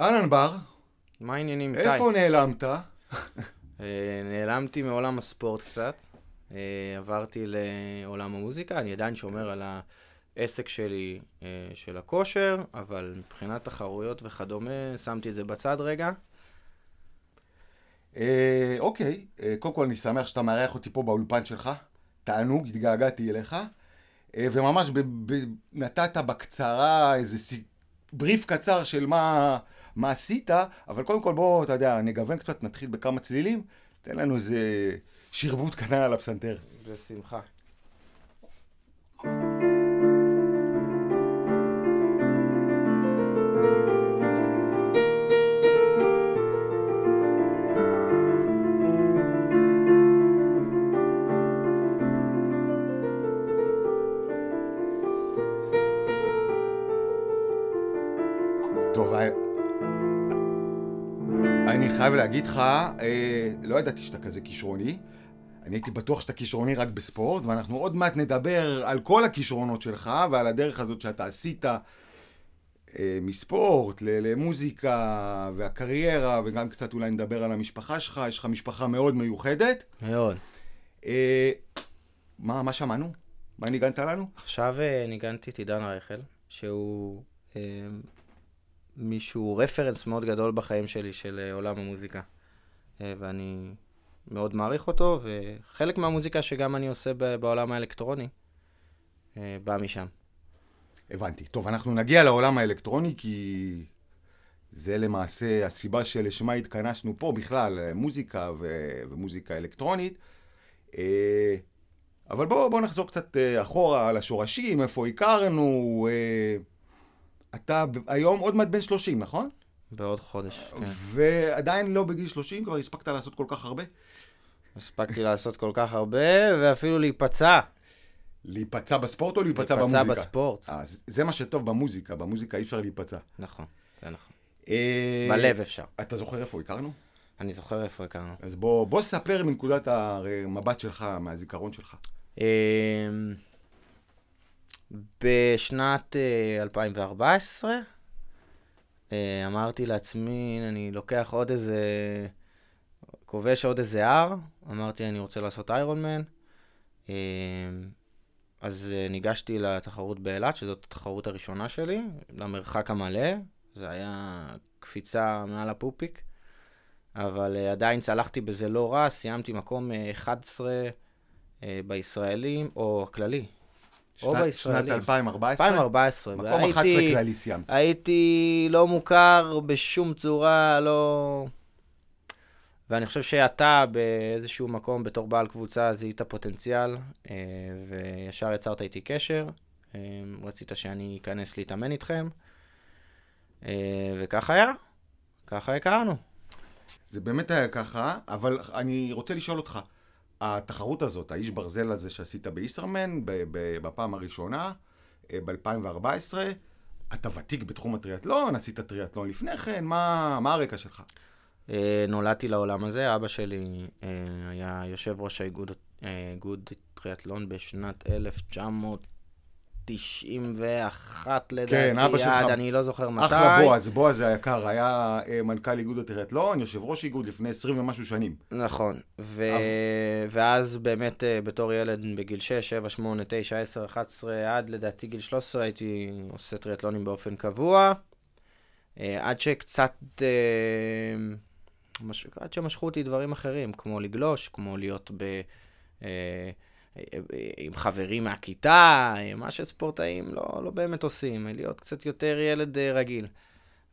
אהלן בר, מה העניינים איתי? איפה נעלמת? אה, נעלמתי מעולם הספורט קצת. אה, עברתי לעולם המוזיקה, אני עדיין שומר על העסק שלי אה, של הכושר, אבל מבחינת תחרויות וכדומה, שמתי את זה בצד רגע. אוקיי, קודם כל אני שמח שאתה מארח אותי פה באולפן שלך. תענוג, התגעגעתי אליך. וממש נתת בקצרה איזה בריף קצר של מה, מה עשית, אבל קודם כל בוא, אתה יודע, נגוון קצת, נתחיל בכמה צלילים. תן לנו איזה שרבוט קטן על הפסנתר. בשמחה. להגיד לך, אה, לא ידעתי שאתה כזה כישרוני. אני הייתי בטוח שאתה כישרוני רק בספורט, ואנחנו עוד מעט נדבר על כל הכישרונות שלך ועל הדרך הזאת שאתה עשית אה, מספורט למוזיקה והקריירה, וגם קצת אולי נדבר על המשפחה שלך, יש לך משפחה מאוד מיוחדת. מאוד. אה, מה, מה שמענו? מה ניגנת לנו? עכשיו אה, ניגנתי את עידן רייכל, שהוא אה, מישהו, רפרנס מאוד גדול בחיים שלי של אה, עולם המוזיקה. אה, ואני מאוד מעריך אותו, וחלק מהמוזיקה שגם אני עושה בעולם האלקטרוני, אה, בא משם. הבנתי. טוב, אנחנו נגיע לעולם האלקטרוני כי זה למעשה הסיבה שלשמה התכנסנו פה בכלל, מוזיקה ו- ומוזיקה אלקטרונית. אבל בואו בוא נחזור קצת אחורה על השורשים, איפה הכרנו. אתה היום עוד מעט בן 30, נכון? בעוד חודש, כן. ועדיין לא בגיל 30, כבר הספקת לעשות כל כך הרבה. הספקתי לעשות כל כך הרבה, ואפילו להיפצע. להיפצע בספורט או להיפצע להיפצע במוזיקה? בספורט. אה, זה- זה מה שטוב במוזיקה, במוזיקה אי אפשר להיפצע. נכון, זה נכון. אה, בלב אפשר. אתה זוכר איפה הכרנו? אני זוכר איפה הכרנו. אז בוא, בוא ספר מנקודת המבט שלך, מהזיכרון שלך. אמ, בשנת אה, 2014 אה, אמרתי לעצמי, אני לוקח עוד איזה, כובש עוד איזה הר, אמרתי אני רוצה לעשות איירון מן. אמ, אז אה, ניגשתי לתחרות באילת, שזאת התחרות הראשונה שלי, למרחק המלא. זה היה קפיצה מעל הפופיק, אבל אה, עדיין צלחתי בזה לא רע, סיימתי מקום אה, 11 אה, בישראלים, או הכללי. או שנת- בישראלים. שנת 2014? 2014. מקום והייתי- 11 כללי סיימת. הייתי לא מוכר בשום צורה, לא... ואני חושב שאתה באיזשהו מקום, בתור בעל קבוצה, זיהית פוטנציאל, אה, וישר יצרת איתי קשר. אה, רצית שאני אכנס להתאמן איתכם, אה, וכך היה. ככה הכרנו. זה באמת היה ככה, אבל אני רוצה לשאול אותך, התחרות הזאת, האיש ברזל הזה שעשית בישרמן ב- ב- בפעם הראשונה, ב-2014, אתה ותיק בתחום הטריאטלון, עשית טריאטלון לפני כן, מה, מה הרקע שלך? אה, נולדתי לעולם הזה, אבא שלי אה, היה יושב ראש האיגוד אה, איגוד טריאטלון בשנת 1991 לדעתי, כן, אבא שלך. עד אני לא זוכר מתי. אחלה בועז, בועז היקר, היה אה, מנכ"ל איגוד הטריאטלון, יושב ראש איגוד לפני 20 ומשהו שנים. נכון, ו... אבל- ואז באמת אה, בתור ילד בגיל 6, 7, 8, 9, 10, 11, עד לדעתי גיל 13 הייתי עושה טריאטלונים באופן קבוע, אה, עד שקצת, מש... עד שמשכו אותי דברים אחרים, כמו לגלוש, כמו להיות ב... עם חברים מהכיתה, מה שספורטאים לא, לא באמת עושים, להיות קצת יותר ילד אה, רגיל.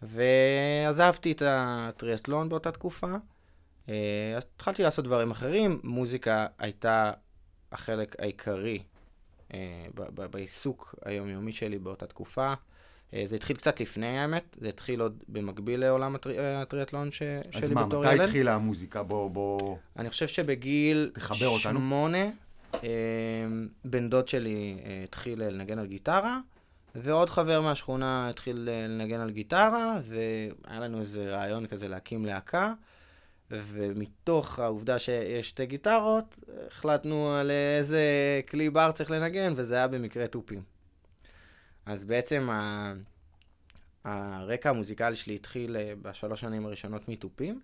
ועזבתי את הטריאטלון באותה תקופה. אה, אז התחלתי לעשות דברים אחרים, מוזיקה הייתה החלק העיקרי אה, בעיסוק היומיומי שלי באותה תקופה. זה התחיל קצת לפני האמת, זה התחיל עוד במקביל לעולם הטרי- הטריאטלון ש- אז שלי מה, בתור מתי ילד. התחילה המוזיקה? בוא, בוא... אני חושב שבגיל. שמונה, בן דוד שלי אה, התחיל לנגן על גיטרה, ועוד חבר מהשכונה התחיל אה, לנגן על גיטרה, והיה לנו איזה רעיון כזה להקים להקה, ומתוך העובדה שיש שתי גיטרות, החלטנו על איזה כלי בר צריך לנגן, וזה היה במקרה תופים. אז בעצם ה... הרקע המוזיקלי שלי התחיל אה, בשלוש שנים הראשונות מתופים.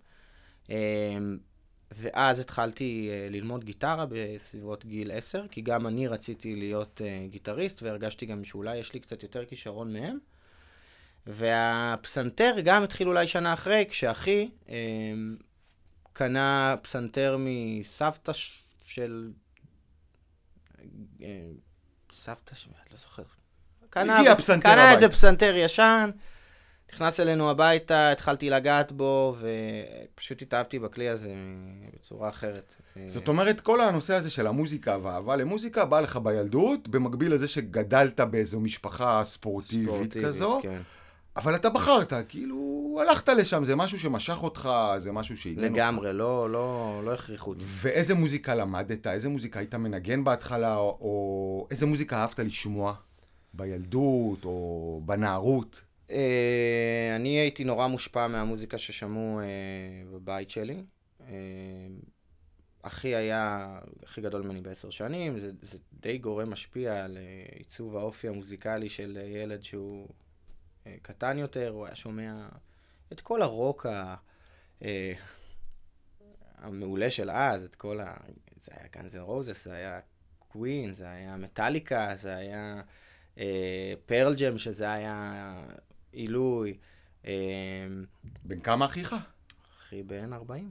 אה, ואז התחלתי אה, ללמוד גיטרה בסביבות גיל עשר, כי גם אני רציתי להיות גיטריסט, והרגשתי גם שאולי יש לי קצת יותר כישרון מהם. והפסנתר גם התחיל אולי שנה אחרי, כשאחי קנה פסנתר מסבתא של... סבתא, ש... לא זוכר. קנה, קנה. איזה פסנתר ישן, נכנס אלינו הביתה, התחלתי לגעת בו, ופשוט התאהבתי בכלי הזה בצורה אחרת. זאת אומרת, כל הנושא הזה של המוזיקה והאהבה למוזיקה בא לך בילדות, במקביל לזה שגדלת באיזו משפחה ספורטיבית, ספורטיבית, כזו, כן. אבל אתה בחרת, כאילו, הלכת לשם, זה משהו שמשך אותך, זה משהו שעניין אותך. לגמרי, לא, לא, לא הכריחו אותי. ואיזה מוזיקה למדת? איזה מוזיקה היית מנגן בהתחלה, או, או איזה מוזיקה אהבת לשמוע? בילדות, או בנערות? אה, אני הייתי נורא מושפע מהמוזיקה ששמעו אה, בבית שלי. אה, אחי היה הכי גדול ממני בעשר שנים, זה, זה די גורם משפיע על עיצוב האופי המוזיקלי של ילד שהוא קטן יותר, הוא היה שומע את כל הרוק ה, המעולה של אז, את כל ה... זה היה גאנז רוזס, זה היה קווין, זה היה מטאליקה, זה היה פרל ג'ם, שזה היה עילוי. אה, בן כמה אחיך? אחי בן 40.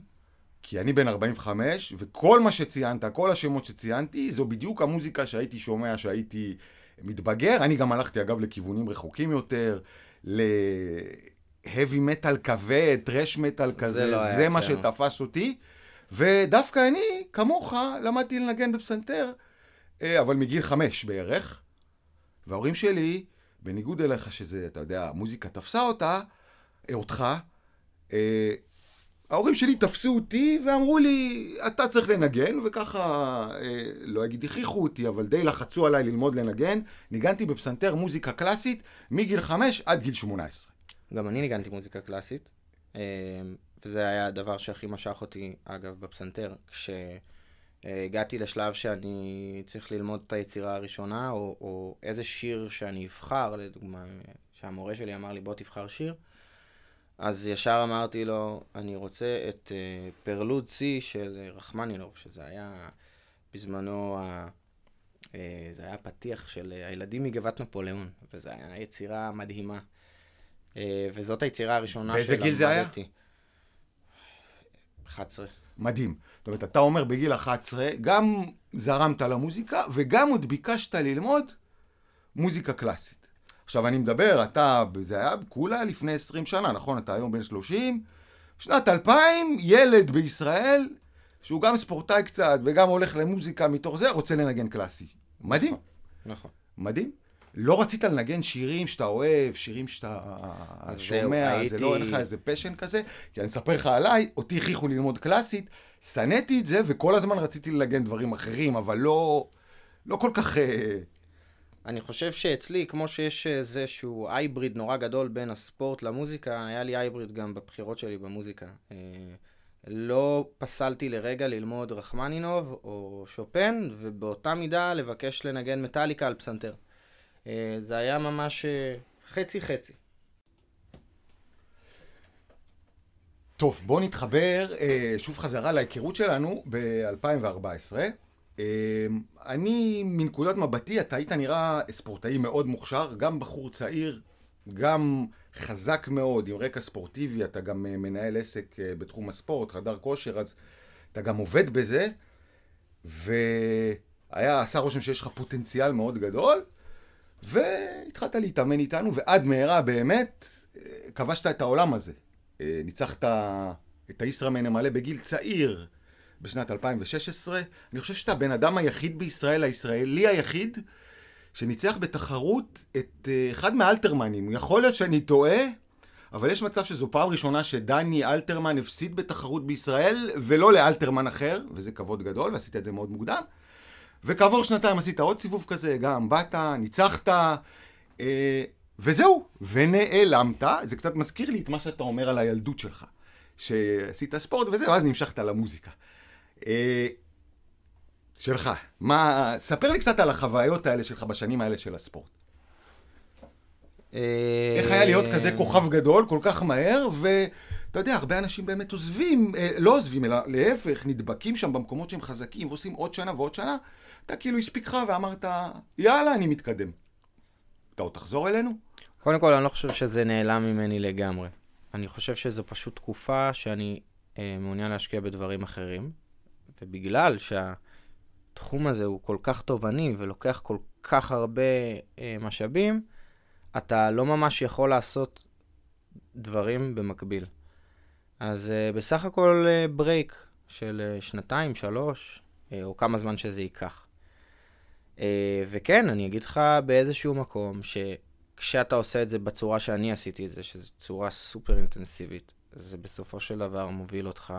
כי אני בן 45, וכל מה שציינת, כל השמות שציינתי, זו בדיוק המוזיקה שהייתי שומע, שהייתי מתבגר. אני גם הלכתי, אגב, לכיוונים רחוקים יותר, להאבי מטאל כבד, טרש מטאל כזה, לא היה זה מה אצלנו. שתפס אותי. ודווקא אני, כמוך, למדתי לנגן בפסנתר, אה, אבל מגיל חמש בערך. וההורים שלי, בניגוד אליך, שזה, אתה יודע, המוזיקה תפסה אותה, אה, אותך, אה, ההורים שלי תפסו אותי ואמרו לי, אתה צריך לנגן, וככה, אה, לא אגיד הכריחו אותי, אבל די לחצו עליי ללמוד לנגן. ניגנתי בפסנתר מוזיקה קלאסית מגיל 5 עד גיל 18. גם אני ניגנתי מוזיקה קלאסית, אה, וזה היה הדבר שהכי משך אותי, אגב, בפסנתר. כשהגעתי לשלב שאני צריך ללמוד את היצירה הראשונה, או, או איזה שיר שאני אבחר, לדוגמה, שהמורה שלי אמר לי, בוא תבחר שיר, אז ישר אמרתי לו, אני רוצה את אה, פרלוד C של אה, רחמנינוב, שזה היה בזמנו, ה... אה, זה היה פתיח של אה, הילדים מגבעת נפוליאון, וזו הייתה יצירה מדהימה. אה, וזאת היצירה הראשונה באיזה גיל זה היה? שלמדתי. 11. מדהים. זאת אומרת, אתה אומר בגיל 11, גם זרמת למוזיקה, וגם עוד ביקשת ללמוד מוזיקה קלאסית. עכשיו, אני מדבר, אתה, זה היה כולה לפני 20 שנה, נכון? אתה היום בן 30. שנת 2000, ילד בישראל, שהוא גם ספורטאי קצת, וגם הולך למוזיקה מתוך זה, רוצה לנגן קלאסי. מדהים. נכון. מדהים. לא רצית לנגן שירים שאתה אוהב, שירים שאתה שומע, זהו, זה הייתי- לא אין לך איזה פשן כזה? כי אני אספר לך עליי, אותי הכריחו ללמוד קלאסית, שנאתי את זה, וכל הזמן רציתי לנגן דברים אחרים, אבל לא, לא כל כך... אה, אני חושב שאצלי, כמו שיש איזשהו הייבריד נורא גדול בין הספורט למוזיקה, היה לי הייבריד גם בבחירות שלי במוזיקה. אה, לא פסלתי לרגע ללמוד רחמנינוב או שופן, ובאותה מידה לבקש לנגן מטאליקה על פסנתר. אה, זה היה ממש אה, חצי-חצי. טוב, בואו נתחבר אה, שוב חזרה להיכרות שלנו ב-2014. אה, אני, מנקודת מבטי, אתה היית נראה ספורטאי מאוד מוכשר, גם בחור צעיר, גם חזק מאוד, עם רקע ספורטיבי, אתה גם אה, מנהל עסק אה, בתחום הספורט, חדר כושר, אז אתה גם עובד בזה, והיה, עשה רושם שיש לך פוטנציאל מאוד גדול, והתחלת להתאמן איתנו, ועד מהרה באמת אה, כבשת את העולם הזה. אה, ניצחת את הישראמן המלא בגיל צעיר בשנת 2016. אני חושב שאתה הבן אדם היחיד בישראל, הישראלי היחיד, שניצח בתחרות את אה, אחד מהאלתרמנים. יכול להיות שאני טועה, אבל יש מצב שזו פעם ראשונה שדני אלתרמן הפסיד בתחרות בישראל, ולא לאלתרמן אחר, וזה כבוד גדול, ועשית את זה מאוד מוקדם. וכעבור שנתיים עשית עוד סיבוב כזה, גם באת, ניצחת, אה, וזהו, ונעלמת. זה קצת מזכיר לי את מה שאתה אומר על הילדות שלך, שעשית ספורט וזהו, אז נמשכת למוזיקה. אה, שלך, מה, ספר לי קצת על החוויות האלה שלך בשנים האלה של הספורט. אה, איך היה להיות כזה כוכב גדול כל כך מהר, ואתה יודע, הרבה אנשים באמת עוזבים, אה, לא עוזבים, אלא להפך, נדבקים שם במקומות שהם חזקים, ועושים עוד שנה ועוד שנה. אתה כאילו הספיק לך ואמרת, יאללה, אני מתקדם. אתה עוד תחזור אלינו? קודם כל, אני לא חושב שזה נעלם ממני לגמרי. אני חושב שזו פשוט תקופה שאני אה, מעוניין להשקיע בדברים אחרים, ובגלל שהתחום הזה הוא כל כך תובעני ולוקח כל כך הרבה אה, משאבים, אתה לא ממש יכול לעשות דברים במקביל. אז אה, בסך הכל אה, ברייק של אה, שנתיים, שלוש, אה, או כמה זמן שזה ייקח. אה, וכן, אני אגיד לך באיזשהו מקום, שכשאתה עושה את זה בצורה שאני עשיתי את זה, שזו צורה סופר אינטנסיבית, זה בסופו של דבר מוביל אותך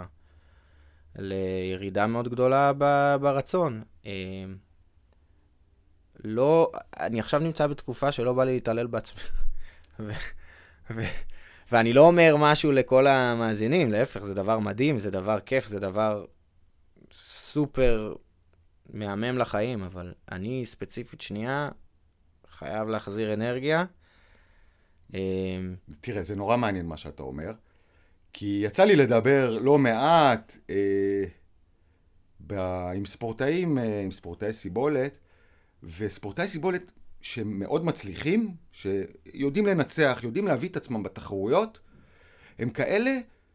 לירידה מאוד גדולה ברצון. אה, לא, אני עכשיו נמצא בתקופה שלא בא לי להתעלל בעצמי. ו- ו- ואני לא אומר משהו לכל המאזינים, להפך, זה דבר מדהים, זה דבר כיף, זה דבר סופר מהמם לחיים, אבל אני ספציפית שנייה חייב להחזיר אנרגיה. אה, תראה, זה נורא מעניין מה שאתה אומר, כי יצא לי לדבר לא מעט אה, ב... עם ספורטאים, אה, עם ספורטאי סיבולת, וספורטאי סיבולת שמאוד מצליחים, שיודעים לנצח, יודעים להביא את עצמם בתחרויות, הם כאלה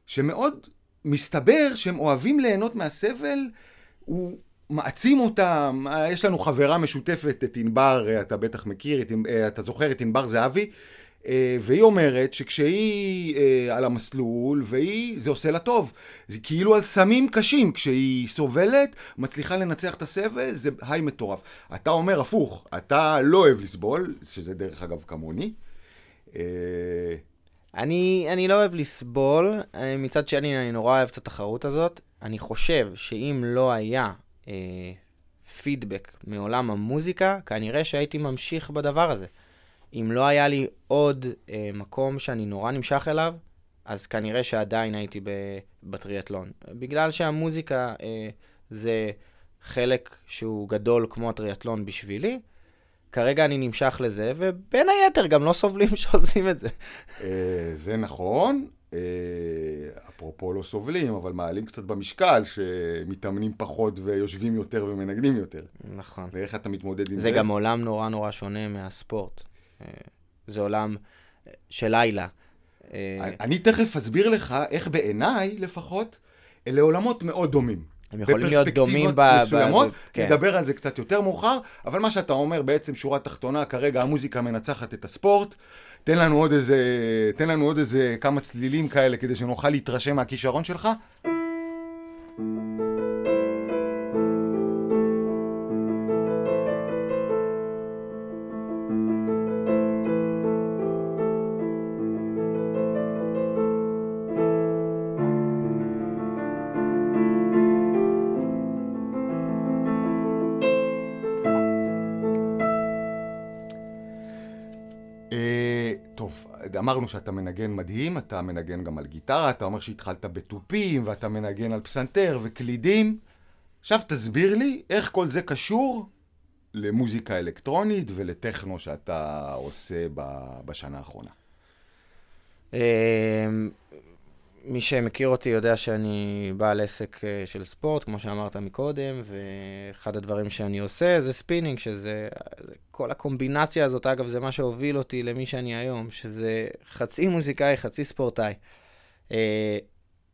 שמאוד מסתבר שהם אוהבים ליהנות מהסבל, הוא מעצים אותם, יש לנו חברה משותפת, את ענבר, אתה בטח מכיר, את, אתה זוכר את ענבר זהבי, אה, והיא אומרת שכשהיא אה, על המסלול, והיא, זה עושה לה טוב. זה כאילו על סמים קשים, כשהיא סובלת, מצליחה לנצח את הסבל, זה היי מטורף. אתה אומר הפוך, אתה לא אוהב לסבול, שזה דרך אגב כמוני. אה, אני, אני לא אוהב לסבול, אה, מצד שני אני נורא אוהב את התחרות הזאת. אני חושב שאם לא היה אה, פידבק מעולם המוזיקה, כנראה שהייתי ממשיך בדבר הזה. אם לא היה לי עוד אה, מקום שאני נורא נמשך אליו, אז כנראה שעדיין הייתי בטריאטלון. בגלל שהמוזיקה אה, זה חלק שהוא גדול כמו הטריאטלון בשבילי, כרגע אני נמשך לזה, ובין היתר גם לא סובלים שעושים את זה. אה, זה נכון. אה, אפרופו לא סובלים, אבל מעלים קצת במשקל, שמתאמנים פחות ויושבים יותר ומנגנים יותר. נכון. ואיך אתה מתמודד עם זה? זה גם עולם נורא נורא שונה מהספורט. אה, זה עולם אה, של לילה. אני תכף אסביר לך איך בעיניי לפחות, אלה עולמות מאוד דומים. הם יכולים להיות דומים ב... בפרספקטיבות מסוימות, ב... כן. נדבר על זה קצת יותר מאוחר, אבל מה שאתה אומר בעצם שורה תחתונה, כרגע המוזיקה מנצחת את הספורט. תן לנו עוד איזה, תן לנו עוד איזה כמה צלילים כאלה כדי שנוכל להתרשם מהכישרון שלך. שאתה מנגן מדהים, אתה מנגן גם על גיטרה, אתה אומר שהתחלת בתופים, ואתה מנגן על פסנתר וקלידים. עכשיו תסביר לי איך כל זה קשור למוזיקה אלקטרונית ולטכנו שאתה עושה בשנה האחרונה. אה, מי שמכיר אותי יודע שאני בעל עסק אה, של ספורט, כמו שאמרת מקודם, ואחד הדברים שאני עושה זה ספינינג, שזה... זה, כל הקומבינציה הזאת, אגב, זה מה שהוביל אותי למי שאני היום, שזה חצי מוזיקאי, חצי ספורטאי. אה,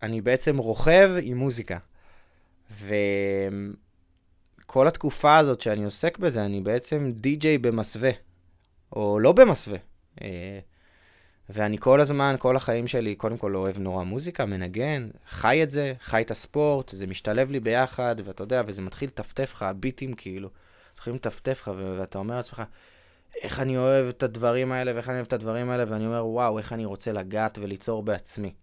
אני בעצם רוכב עם מוזיקה. וכל התקופה הזאת שאני עוסק בזה, אני בעצם די-ג'יי במסווה, או לא במסווה. ואני כל הזמן, כל החיים שלי, קודם כל אוהב נורא מוזיקה, מנגן, חי את זה, חי את הספורט, זה משתלב לי ביחד, ואתה יודע, וזה מתחיל לטפטף לך, הביטים כאילו, מתחילים לטפטף לך, ואתה אומר לעצמך, איך אני אוהב את הדברים האלה, ואיך אני אוהב את הדברים האלה, ואני אומר, וואו, איך אני רוצה לגעת וליצור בעצמי.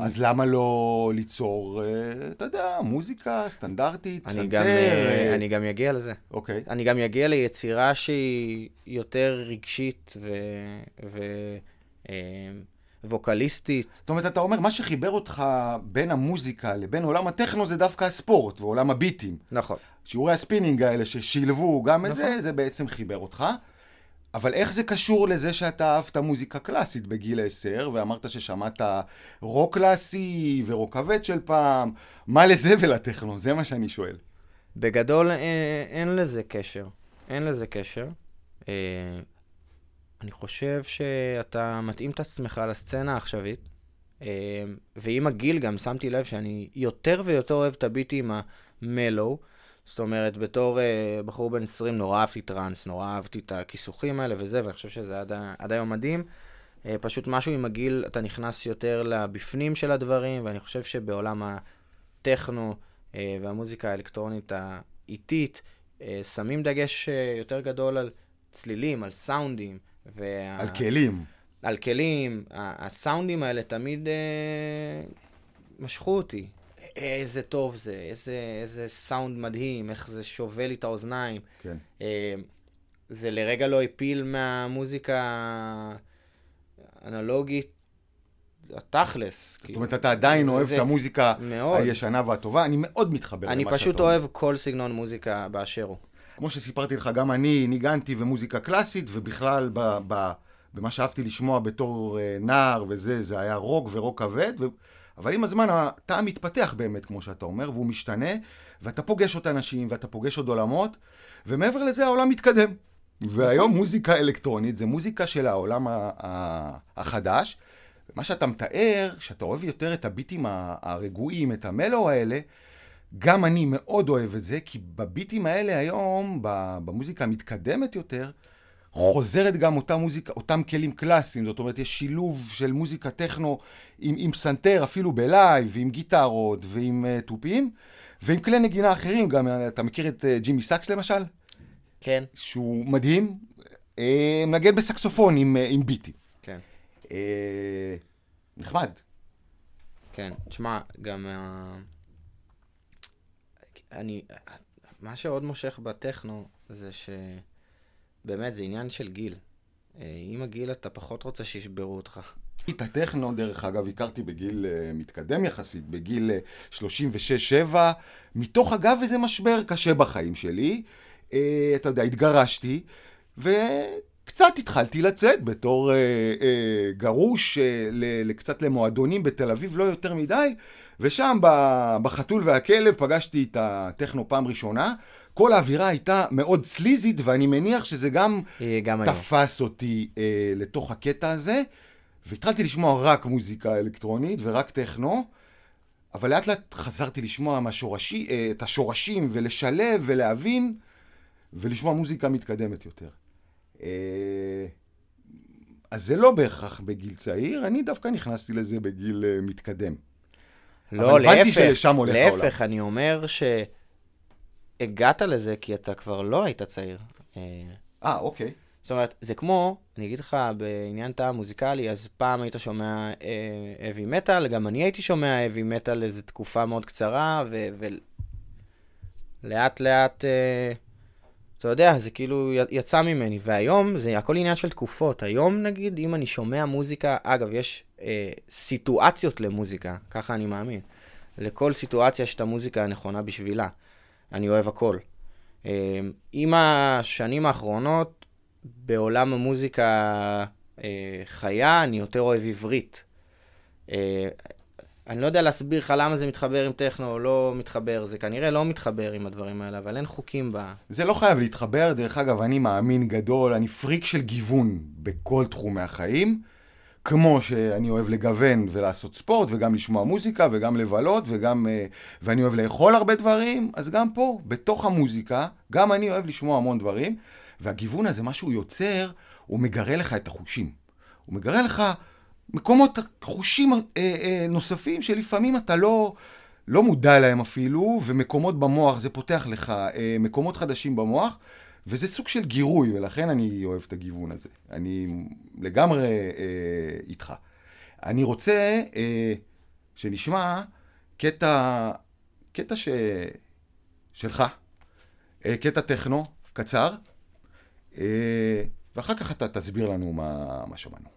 אז למה לא ליצור, אה, אתה יודע, מוזיקה סטנדרטית, אני פסנתר? גם, אה, אה, אני גם אגיע לזה. אוקיי. אני גם אגיע ליצירה שהיא יותר רגשית ו... ו... ווקליסטית. זאת אומרת, אתה אומר, מה שחיבר אותך בין המוזיקה לבין עולם הטכנו זה דווקא הספורט ועולם הביטים. נכון. שיעורי הספינינג האלה ששילבו גם את נכון. זה, זה בעצם חיבר אותך. אבל איך זה קשור לזה שאתה אהבת מוזיקה קלאסית בגיל 10, ואמרת ששמעת רוק קלאסי ורוק כבד של פעם? מה לזה ולטכנו? זה מה שאני שואל. בגדול אה, אין לזה קשר. אין לזה קשר. אה, אני חושב שאתה מתאים את עצמך לסצנה העכשווית, אה, ועם הגיל גם שמתי לב שאני יותר ויותר אוהב את הביטים המלו. זאת אומרת, בתור uh, בחור בן 20 נורא אהבתי טראנס, נורא אהבתי את הכיסוכים האלה וזה, ואני חושב שזה עד, עד היום מדהים. Uh, פשוט משהו עם הגיל, אתה נכנס יותר לבפנים של הדברים, ואני חושב שבעולם הטכנו uh, והמוזיקה האלקטרונית האיטית, uh, שמים דגש uh, יותר גדול על צלילים, על סאונדים. וה... על כלים. על כלים. הסאונדים האלה תמיד uh, משכו אותי. איזה טוב זה, איזה, איזה סאונד מדהים, איך זה שובה לי את האוזניים. כן. אה, זה לרגע לא הפיל מהמוזיקה האנלוגית, התכלס. זאת כאילו. אומרת, אתה עדיין אוהב את המוזיקה מאוד. הישנה והטובה, אני מאוד מתחבר למה שאתה אומר. אני פשוט אוהב כל סגנון מוזיקה באשר הוא. כמו שסיפרתי לך, גם אני ניגנתי ומוזיקה קלאסית, ובכלל ב, ב, במה שאהבתי לשמוע בתור אה, נער וזה, זה היה רוק ורוק כבד. אבל עם הזמן הטעם מתפתח באמת, כמו שאתה אומר, והוא משתנה, ואתה פוגש עוד אנשים, ואתה פוגש עוד עולמות, ומעבר לזה העולם מתקדם. והיום מוזיקה אלקטרונית זה מוזיקה של העולם החדש. מה שאתה מתאר, שאתה אוהב יותר את הביטים הרגועים, את המלו האלה, גם אני מאוד אוהב את זה, כי בביטים האלה היום, במוזיקה המתקדמת יותר, חוזרת גם אותה מוזיקה, אותם כלים קלאסיים, זאת אומרת, יש שילוב של מוזיקה טכנו עם, עם פסנתר, אפילו בלייב, ועם גיטרות, ועם אה, תופים, ועם כלי נגינה אחרים, גם אתה מכיר את אה, ג'ימי סאקס למשל? כן. שהוא מדהים, אה, מנגן בסקסופון עם, אה, עם ביטים. כן. אה, נחמד. כן, תשמע, גם... Uh, אני... מה שעוד מושך בטכנו זה ש... באמת, זה עניין של גיל. אה, עם הגיל אתה פחות רוצה שישברו אותך. את הטכנו, דרך אגב, הכרתי בגיל uh, מתקדם יחסית, בגיל uh, אה, 36-7, מתוך אגב איזה משבר קשה בחיים שלי. אתה יודע, התגרשתי, וקצת התחלתי לצאת בתור גרוש קצת למועדונים בתל אביב, לא יותר מדי, ושם בחתול והכלב פגשתי את הטכנו פעם ראשונה. כל האווירה הייתה מאוד סליזית, ואני מניח שזה גם, גם תפס היום. אותי אה, לתוך הקטע הזה, והתחלתי לשמוע רק מוזיקה אלקטרונית ורק טכנו, אבל לאט לאט חזרתי לשמוע מהשורשי, אה, את השורשים ולשלב ולהבין, ולשמוע מוזיקה מתקדמת יותר. אה, אז זה לא בהכרח בגיל צעיר, אני דווקא נכנסתי לזה בגיל אה, מתקדם. לא, להפך, להפך, אני אומר ש... הגעת לזה כי אתה כבר לא היית צעיר. אה, אה, אוקיי. זאת אומרת, זה כמו, אני אגיד לך, בעניין טעם מוזיקלי, אז פעם היית שומע אבי מטאל, גם אני הייתי שומע אבי מטאל איזו תקופה מאוד קצרה, ולאט לאט, אה, אתה יודע, זה כאילו יצא ממני. והיום זה הכל עניין של תקופות. היום, נגיד, אם אני שומע מוזיקה, אגב, יש אה, סיטואציות למוזיקה, ככה אני מאמין. לכל סיטואציה יש את המוזיקה הנכונה בשבילה. אני אוהב הכל. אמ, עם השנים האחרונות, בעולם המוזיקה אה, חיה, אני יותר אוהב עברית. אה, אני לא יודע להסביר לך למה זה מתחבר עם טכנו או לא מתחבר, זה כנראה לא מתחבר עם הדברים האלה, אבל אין חוקים ב... זה לא חייב להתחבר, דרך אגב, אני מאמין גדול, אני פריק של גיוון בכל תחומי החיים. כמו שאני אוהב לגוון ולעשות ספורט, וגם לשמוע מוזיקה, וגם לבלות, וגם... אה, ואני אוהב לאכול הרבה דברים, אז גם פה, בתוך המוזיקה, גם אני אוהב לשמוע המון דברים, והגיוון הזה, מה שהוא יוצר, הוא מגרה לך את החושים. הוא מגרה לך מקומות, חושים אה, אה, נוספים שלפעמים אתה לא, לא מודע להם אפילו, ומקומות במוח, זה פותח לך מקומות חדשים במוח. וזה סוג של גירוי, ולכן אני אוהב את הגיוון הזה. אני לגמרי אה, איתך. אני רוצה אה, שנשמע קטע, קטע ש... שלך, אה, קטע טכנו, קצר, אה, ואחר כך אתה תסביר לנו מה, מה שמענו.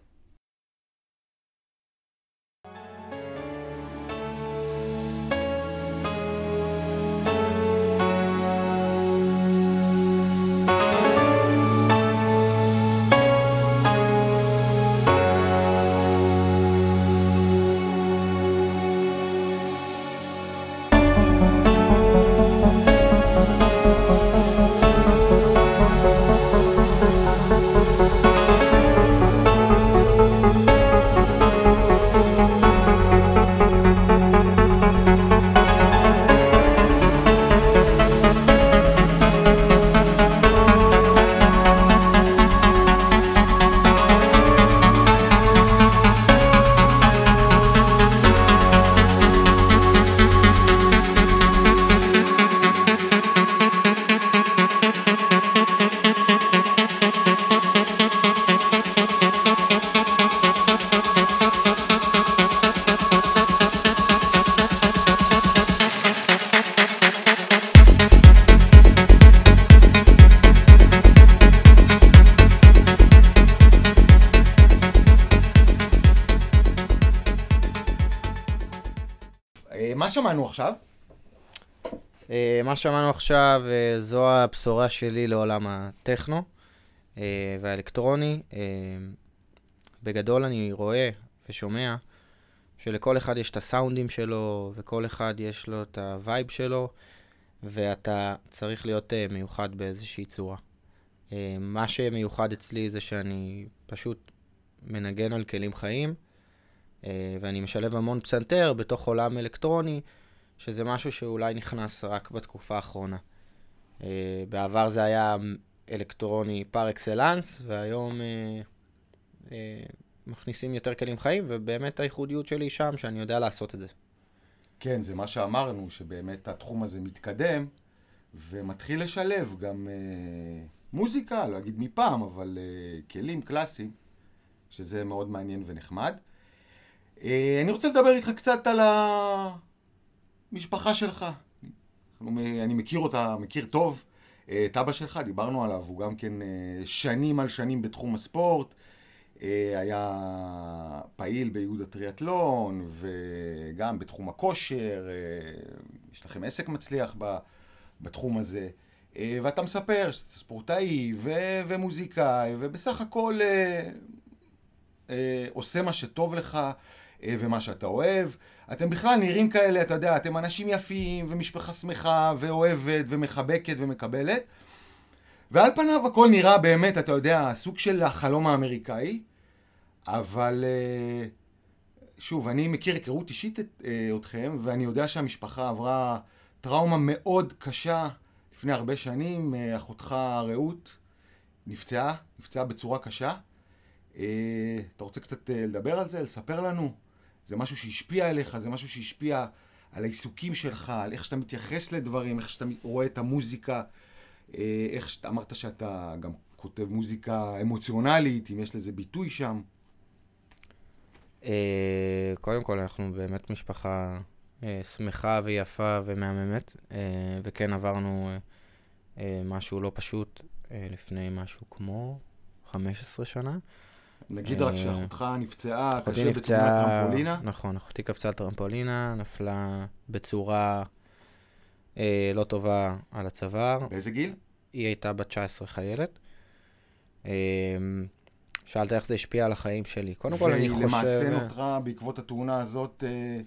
שמענו עכשיו? אה, מה שמענו עכשיו, אה, זו הבשורה שלי לעולם הטכנו אה, והאלקטרוני. בגדול אני רואה ושומע שלכל אחד יש את הסאונדים שלו, וכל אחד יש לו את ה vibe שלו, ואתה צריך להיות מיוחד באיזושהי צורה. מה שמיוחד אצלי זה שאני פשוט מנגן על כלים חיים, ואני משלב המון פסנתר בתוך עולם אלקטרוני. שזה משהו שאולי נכנס רק בתקופה האחרונה. Uh, בעבר זה היה אלקטרוני פר אקסלנס, והיום uh, uh, מכניסים יותר כלים חיים, ובאמת הייחודיות שלי שם, שאני יודע לעשות את זה. כן, זה מה שאמרנו, שבאמת התחום הזה מתקדם, ומתחיל לשלב גם uh, מוזיקה, לא אגיד מפעם, אבל uh, כלים קלאסיים, שזה מאוד מעניין ונחמד. Uh, אני רוצה לדבר איתך קצת על ה... משפחה שלך. אני מכיר אותה, מכיר טוב. אה, את אבא שלך, דיברנו עליו, הוא גם כן אה, שנים על שנים בתחום הספורט. אה, היה פעיל באיגוד הטריאטלון, וגם בתחום הכושר. יש לכם עסק מצליח בתחום הזה. ואתה מספר שאתה ספורטאי ו- ומוזיקאי, ובסך הכל עושה מה שטוב לך ומה שאתה אוהב. אתם בכלל נראים כאלה, אתה יודע, אתם אנשים יפים, ומשפחה שמחה, ואוהבת, ומחבקת, ומקבלת. ועל פניו הכל נראה באמת, אתה יודע, סוג של החלום האמריקאי, אבל אה, שוב, אני מכיר היכרות אישית את, אה, אתכם, ואני יודע שהמשפחה עברה טראומה מאוד קשה לפני הרבה שנים. אה, אחותך רעות נפצעה, נפצעה בצורה קשה. אתה רוצה קצת לדבר על זה, לספר לנו? זה משהו שהשפיע עליך, זה משהו שהשפיע על העיסוקים שלך, על איך שאתה מתייחס לדברים, איך שאתה רואה את המוזיקה, אה, איך שאתה אמרת שאתה גם כותב מוזיקה אמוציונלית, אם יש לזה ביטוי שם. אה, קודם כל, אנחנו באמת משפחה אה, שמחה ויפה ומהממת, וכן עברנו משהו לא פשוט לפני משהו כמו 15 שנה. נגיד רק אה, שאחותך נפצעה קשה בתאונת טרמפולינה. נכון, אחותי קפצה על טרמפולינה, נפלה בצורה אה, לא טובה על הצוואר. באיזה גיל? היא הייתה בת 19 חיילת. אה, שאלת איך זה השפיע על החיים שלי. קודם כל, אני חושב... ולמעשה נותרה בעקבות התאונה הזאת... אה...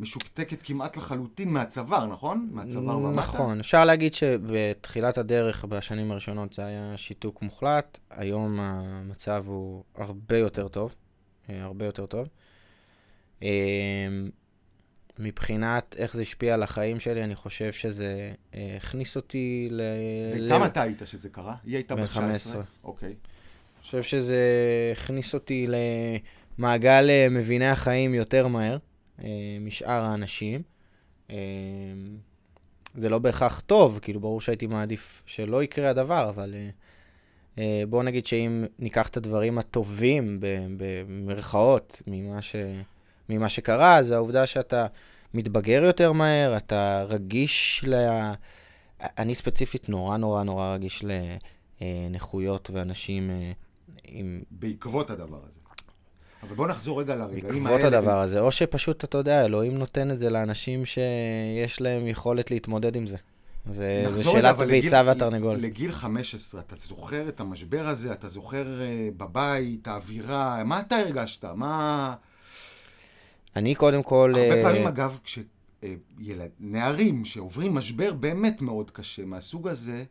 משוקתקת כמעט לחלוטין מהצוואר, נכון? מהצוואר ומטה? נכון. אפשר להגיד שבתחילת הדרך, בשנים הראשונות, זה היה שיתוק מוחלט. היום המצב הוא הרבה יותר טוב. אה, הרבה יותר טוב. אה, מבחינת איך זה השפיע על החיים שלי, אני חושב שזה אה, הכניס אותי ל... וכמה אתה היית שזה קרה? היא הייתה בת 19? בן 15. אוקיי. אני חושב שזה הכניס אותי למעגל מביני החיים יותר מהר. אה, משאר האנשים. אה, זה לא בהכרח טוב, כאילו, ברור שהייתי מעדיף שלא יקרה הדבר, אבל אה, בואו נגיד שאם ניקח את הדברים הטובים, במרכאות, ממה, ש, ממה שקרה, זה העובדה שאתה מתבגר יותר מהר, אתה רגיש ל... אני ספציפית נורא נורא נורא רגיש לנכויות ואנשים עם... בעקבות הדבר הזה. אבל בוא נחזור רגע לרגעים האלה. בעקבות הדבר הזה, או שפשוט, אתה יודע, אלוהים נותן את זה לאנשים שיש להם יכולת להתמודד עם זה. זה, זה שאלת הביצה והתרנגול. לגיל 15, אתה זוכר את המשבר הזה, אתה זוכר uh, בבית, האווירה, מה אתה הרגשת? מה... אני קודם כל... הרבה uh... פעמים, אגב, כשנערים uh, שעוברים משבר באמת מאוד קשה מהסוג הזה,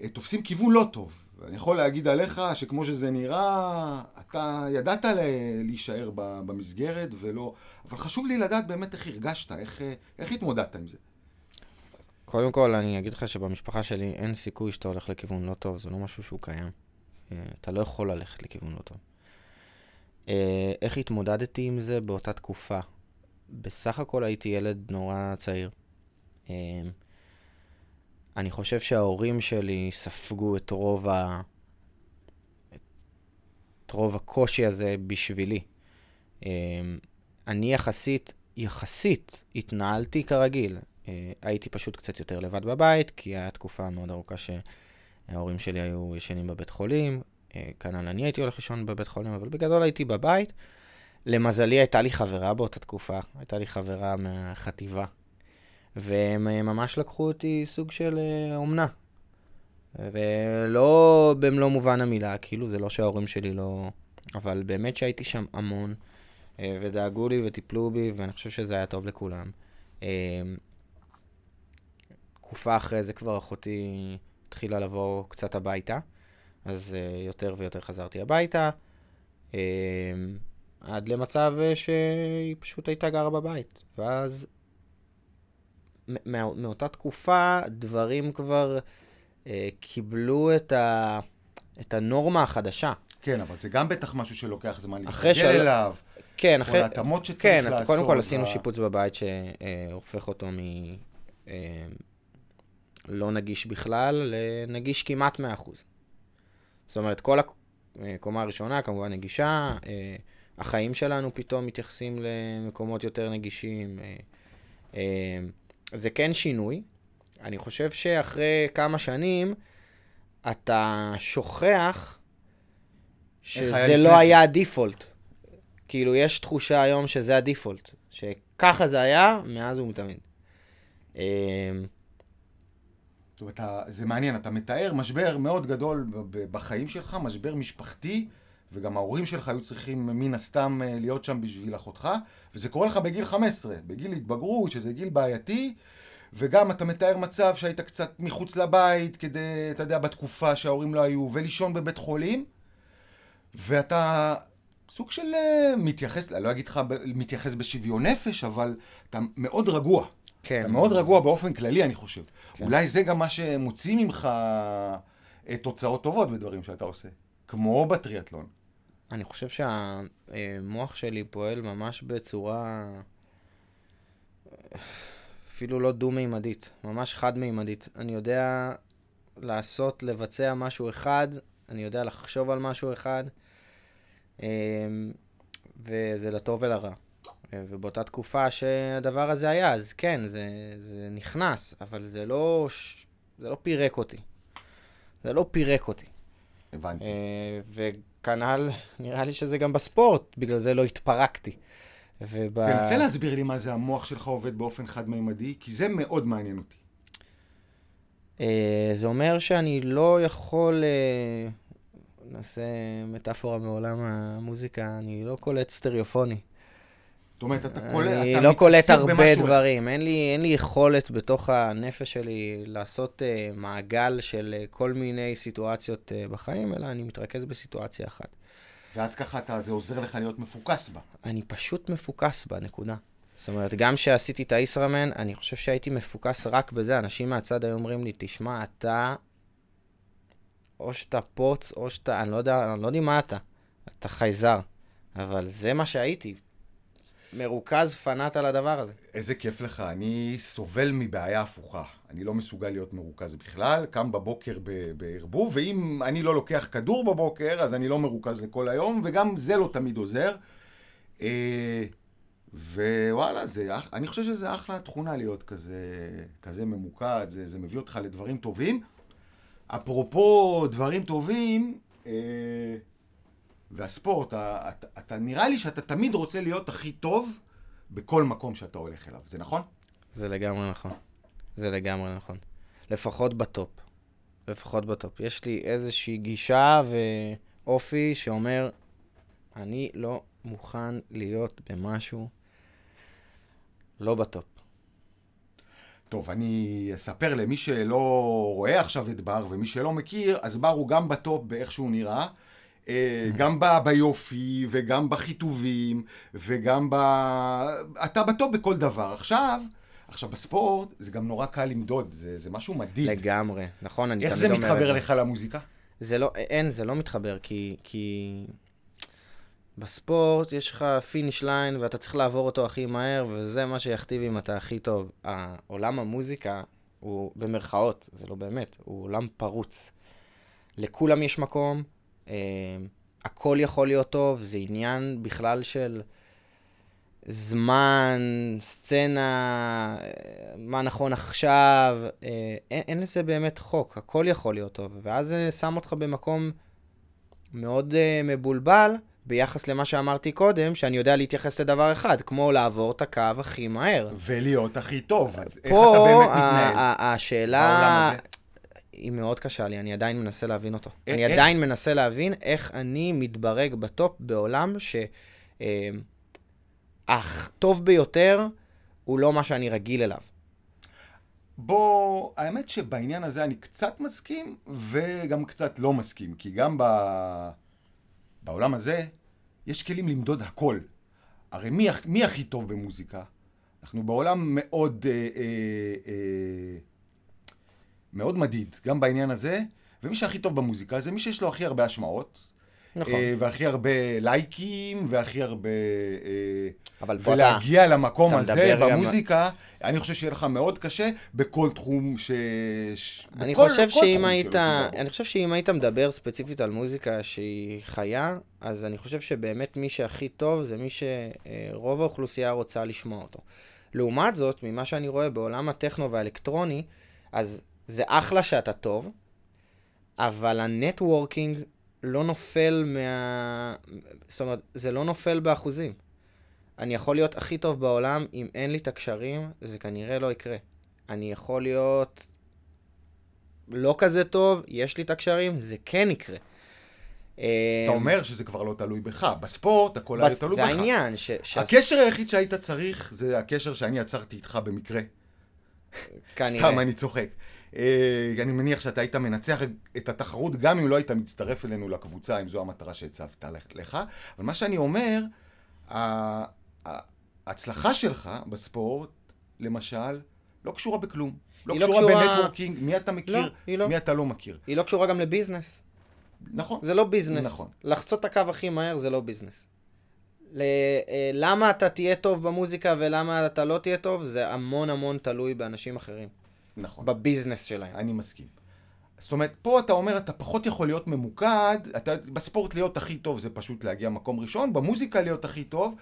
uh, תופסים כיוון לא טוב. ואני יכול להגיד עליך שכמו שזה נראה, אתה ידעת להישאר במסגרת ולא... אבל חשוב לי לדעת באמת איך הרגשת, איך, איך התמודדת עם זה. קודם כל, אני אגיד לך שבמשפחה שלי אין סיכוי שאתה הולך לכיוון לא טוב, זה לא משהו שהוא קיים. אה, אתה לא יכול ללכת לכיוון לא טוב. אה, איך התמודדתי עם זה באותה תקופה? בסך הכל הייתי ילד נורא צעיר. אני חושב שההורים שלי ספגו את רוב, ה... את רוב הקושי הזה בשבילי. אמ, אני יחסית, יחסית, התנהלתי כרגיל. אה, הייתי פשוט קצת יותר לבד בבית, כי הייתה תקופה מאוד ארוכה שההורים שלי היו ישנים בבית חולים. אה, כנ"ל אני הייתי הולך לישון בבית חולים, אבל בגדול הייתי בבית. למזלי הייתה לי חברה באותה תקופה, הייתה לי חברה מהחטיבה, והם אה, ממש לקחו אותי סוג של אה, אומנה. ולא במלוא מובן המילה, כאילו זה לא שההורים שלי לא... אבל באמת שהייתי שם המון, אה, ודאגו לי וטיפלו בי, ואני חושב שזה היה טוב לכולם. תקופה אחרי זה כבר אחותי התחילה לבוא קצת הביתה, אז יותר ויותר חזרתי הביתה. עד למצב שהיא פשוט הייתה גרה בבית. ואז מא, מאותה תקופה דברים כבר אה, קיבלו את, ה, את הנורמה החדשה. כן, אבל זה גם בטח משהו שלוקח זמן להתרגל של... אליו. כן, אחרי... או להתאמות שצריך כן, לעשות. כן, קודם כל עשינו. שיפוץ בבית שהופך אותו מ... אה, לא נגיש בכלל לנגיש כמעט 100%. זאת אומרת, כל הקומה אה, הראשונה כמובן נגישה, אה, החיים שלנו פתאום מתייחסים למקומות יותר נגישים. אה, זה כן שינוי. אני חושב שאחרי כמה שנים אתה שוכח שזה לא היה הדיפולט. כאילו, יש תחושה היום שזה הדיפולט. שככה זה היה מאז ומתמיד. אה, זאת אומרת, זה מעניין, אתה מתאר משבר מאוד גדול בחיים שלך, משבר משפחתי, וגם ההורים שלך היו צריכים מן הסתם אה, להיות שם בשביל אחותך, וזה קורה לך בגיל 15, בגיל התבגרות, שזה גיל בעייתי, וגם אתה מתאר מצב שהיית קצת מחוץ לבית, כדי, אתה יודע, בתקופה שההורים לא היו, ולישון בבית חולים, ואתה סוג של אה, מתייחס, לא אגיד לך מתייחס בשוויון נפש, אבל אתה מאוד רגוע. כן. אתה מאוד רגוע באופן כללי, אני חושב. כן. אולי זה גם מה שמוציא ממך אה, תוצאות טובות בדברים שאתה עושה. כמו בטריאטלון. אני חושב שהמוח שלי פועל ממש בצורה אפילו לא דו-מימדית, ממש חד-מימדית. אני יודע לעשות, לבצע משהו אחד, אני יודע לחשוב על משהו אחד, אמ, וזה לטוב ולרע. ובאותה תקופה שהדבר הזה היה, אז כן, זה, זה נכנס, אבל זה לא, זה לא פירק אותי. זה לא פירק אותי. הבנתי. וכנ"ל, נראה לי שזה גם בספורט, בגלל זה לא התפרקתי. וב... תנסה להסביר לי מה זה המוח שלך עובד באופן חד-מימדי, כי זה מאוד מעניין אותי. אה, זה אומר שאני לא יכול, אה, נעשה מטאפורה מעולם המוזיקה, אני לא קולט סטריאופוני. זאת אומרת, אתה קולט, אתה מתעסק במשהו... אני לא קולט הרבה דברים. אין לי, אין לי יכולת בתוך הנפש שלי לעשות אה, מעגל של אה, כל מיני סיטואציות אה, בחיים, אלא אני מתרכז בסיטואציה אחת. ואז ככה אתה, זה עוזר לך להיות מפוקס בה. אני פשוט מפוקס בה, נקודה. זאת אומרת, גם כשעשיתי את הישראמן, אני חושב שהייתי מפוקס רק בזה. אנשים מהצד היו אומרים לי, תשמע, אתה... או שאתה פוץ, או שאתה... אני לא יודע, אני לא יודע מה אתה. אתה חייזר. אבל זה מה שהייתי. מרוכז פנאט על הדבר הזה. איזה כיף לך, אני סובל מבעיה הפוכה. אני לא מסוגל להיות מרוכז בכלל, קם בבוקר בערבוב, ואם אני לא לוקח כדור בבוקר, אז אני לא מרוכז לכל היום, וגם זה לא תמיד עוזר. אה, ווואלה, זה, אני חושב שזה אחלה תכונה להיות כזה, כזה ממוקד, זה, זה מביא אותך לדברים טובים. אפרופו דברים טובים, אה, והספורט, אתה, אתה, נראה לי שאתה תמיד רוצה להיות הכי טוב בכל מקום שאתה הולך אליו, זה נכון? זה לגמרי נכון. זה לגמרי נכון. לפחות ב top. לפחות ב top. יש לי איזושהי גישה ואופי שאומר, אני לא מוכן להיות במשהו לא ב top. טוב, אני אספר למי שלא רואה עכשיו את בר, ומי שלא מכיר, אז בר הוא גם ב top באיך שהוא נראה. אה, גם ב, ביופי, וגם בחיטובים, וגם ב... אתה ב top בכל דבר. עכשיו, עכשיו בספורט זה גם נורא קל למדוד, זה, זה משהו מדיד. לגמרי, נכון, אני תמיד אומר את זה. איך זה מתחבר לך למוזיקה? זה לא, אין, זה לא מתחבר, כי, כי בספורט יש לך finish line ואתה צריך לעבור אותו הכי מהר, וזה מה שיכתיב אם אתה הכי טוב. עולם המוזיקה הוא במרכאות, זה לא באמת, הוא עולם פרוץ. לכולם יש מקום, הכל יכול להיות טוב, זה עניין בכלל של זמן, סצנה, מה נכון עכשיו, uh, אין, אין לזה באמת חוק, הכל יכול להיות טוב, ואז זה שם אותך במקום מאוד uh, מבולבל, ביחס למה שאמרתי קודם, שאני יודע להתייחס לדבר אחד, כמו לעבור את הקו הכי מהר. ולהיות הכי טוב, אז איך פה אתה באמת מתנהל? ה- השאלה? היא מאוד קשה לי, אני עדיין מנסה להבין אותו. א- אני איך? עדיין מנסה להבין איך אני מתברג בטופ בעולם ש... אה, הטוב ביותר הוא לא מה שאני רגיל אליו. בוא, האמת שבעניין הזה אני קצת מסכים, וגם קצת לא מסכים, כי גם ב... בעולם הזה יש כלים למדוד הכל. הרי מי, מי הכי טוב במוזיקה? אנחנו בעולם מאוד, אה, אה, אה, מאוד מדיד, גם בעניין הזה, ומי שהכי טוב במוזיקה זה מי שיש לו הכי הרבה השמעות. נכון. אה, והכי הרבה לייקים, והכי הרבה... אה, אבל פה אתה... ולהגיע למקום הזה מדבר גם- במוזיקה, אני חושב שיהיה לך מאוד קשה בכל תחום ש... ש- אני בכל- חושב כל שאם היית. אני חושב שאם היית מדבר ספציפית על מוזיקה שהיא חיה, אז אני חושב שבאמת מי שהכי טוב זה מי שרוב האוכלוסייה רוצה לשמוע אותו. לעומת זאת, ממה שאני רואה בעולם הטכנו והאלקטרוני, אז זה אחלה שאתה טוב, אבל ה networking לא נופל מה... זאת אומרת, זה לא נופל באחוזים. אני יכול להיות הכי טוב בעולם, אם אין לי את הקשרים, זה כנראה לא יקרה. אני יכול להיות לא כזה טוב, יש לי את הקשרים, זה כן יקרה. אז אתה אומר שזה כבר לא תלוי בך. בספורט הכל היה תלוי זה בך. העניין, ש... ש- הקשר היחיד שהיית צריך זה הקשר שאני יצרתי איתך במקרה. כנראה. סתם, אני צוחק. אה, אני מניח שאתה היית מנצח את התחרות גם אם לא היית מצטרף אלינו לקבוצה, אם זו המטרה שהצבת לך. אבל מה שאני אומר, ההצלחה שלך בספורט, למשל, לא קשורה בכלום. לא לא קשורה קשורה- ב networking, מי אתה מכיר, לא, לא. מי אתה לא מכיר. היא לא קשורה גם ל business. נכון. זה לא business. נכון. לחצות את הקו הכי מהר זה לא business. ל... אה, למה אתה תהיה טוב במוזיקה ולמה אתה לא תהיה טוב, זה המון המון תלוי באנשים אחרים. נכון. בביזנס שלהם. אני מסכים. זאת אומרת, פה אתה אומר, אתה פחות יכול להיות ממוקד, אתה, בספורט להיות הכי טוב זה פשוט להגיע מקום ראשון, במוזיקה להיות הכי טוב,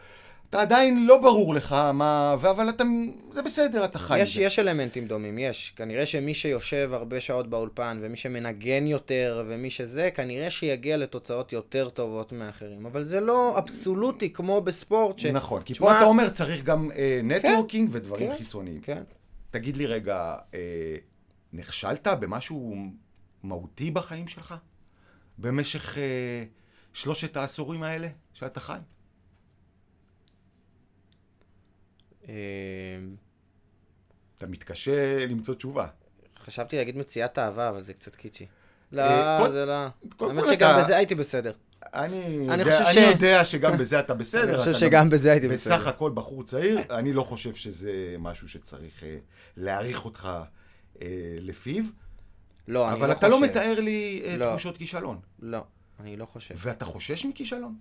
אתה עדיין לא ברור לך מה, אבל אתה, זה בסדר, אתה חי. יש. יש אלמנטים דומים, יש. כנראה שמי שיושב הרבה שעות באולפן, ומי שמנגן יותר, ומי שזה, כנראה שיגיע לתוצאות יותר טובות מאחרים. אבל זה לא אבסולוטי כמו בספורט, ש... נכון, כי תשמע- פה אתה אומר, צריך גם אה, נטוורקינג ודברים כן, חיצוניים. כן. תגיד לי רגע, אה, נכשלת במשהו מהותי בחיים שלך? במשך אה, שלושת העשורים האלה שאתה חי? אה, אתה מתקשה למצוא תשובה. חשבתי להגיד מציאת אהבה, אבל זה קצת קיצ'י. לא, אה, כל- זה לא. האמת שגם אתה- בזה הייתי בסדר. אני, אני יודע, חושב אני ש- יודע שגם בזה אתה בסדר. אני חושב שגם בזה הייתי בסדר. בסך הכל בחור צעיר, אני לא חושב שזה משהו שצריך אה, להעריך אותך אה, לפיו, לא, אני אבל לא אתה לא חושב. מתאר לי אה, לא. תחושות כישלון. לא, אני לא חושב. ואתה חושש מכישלון?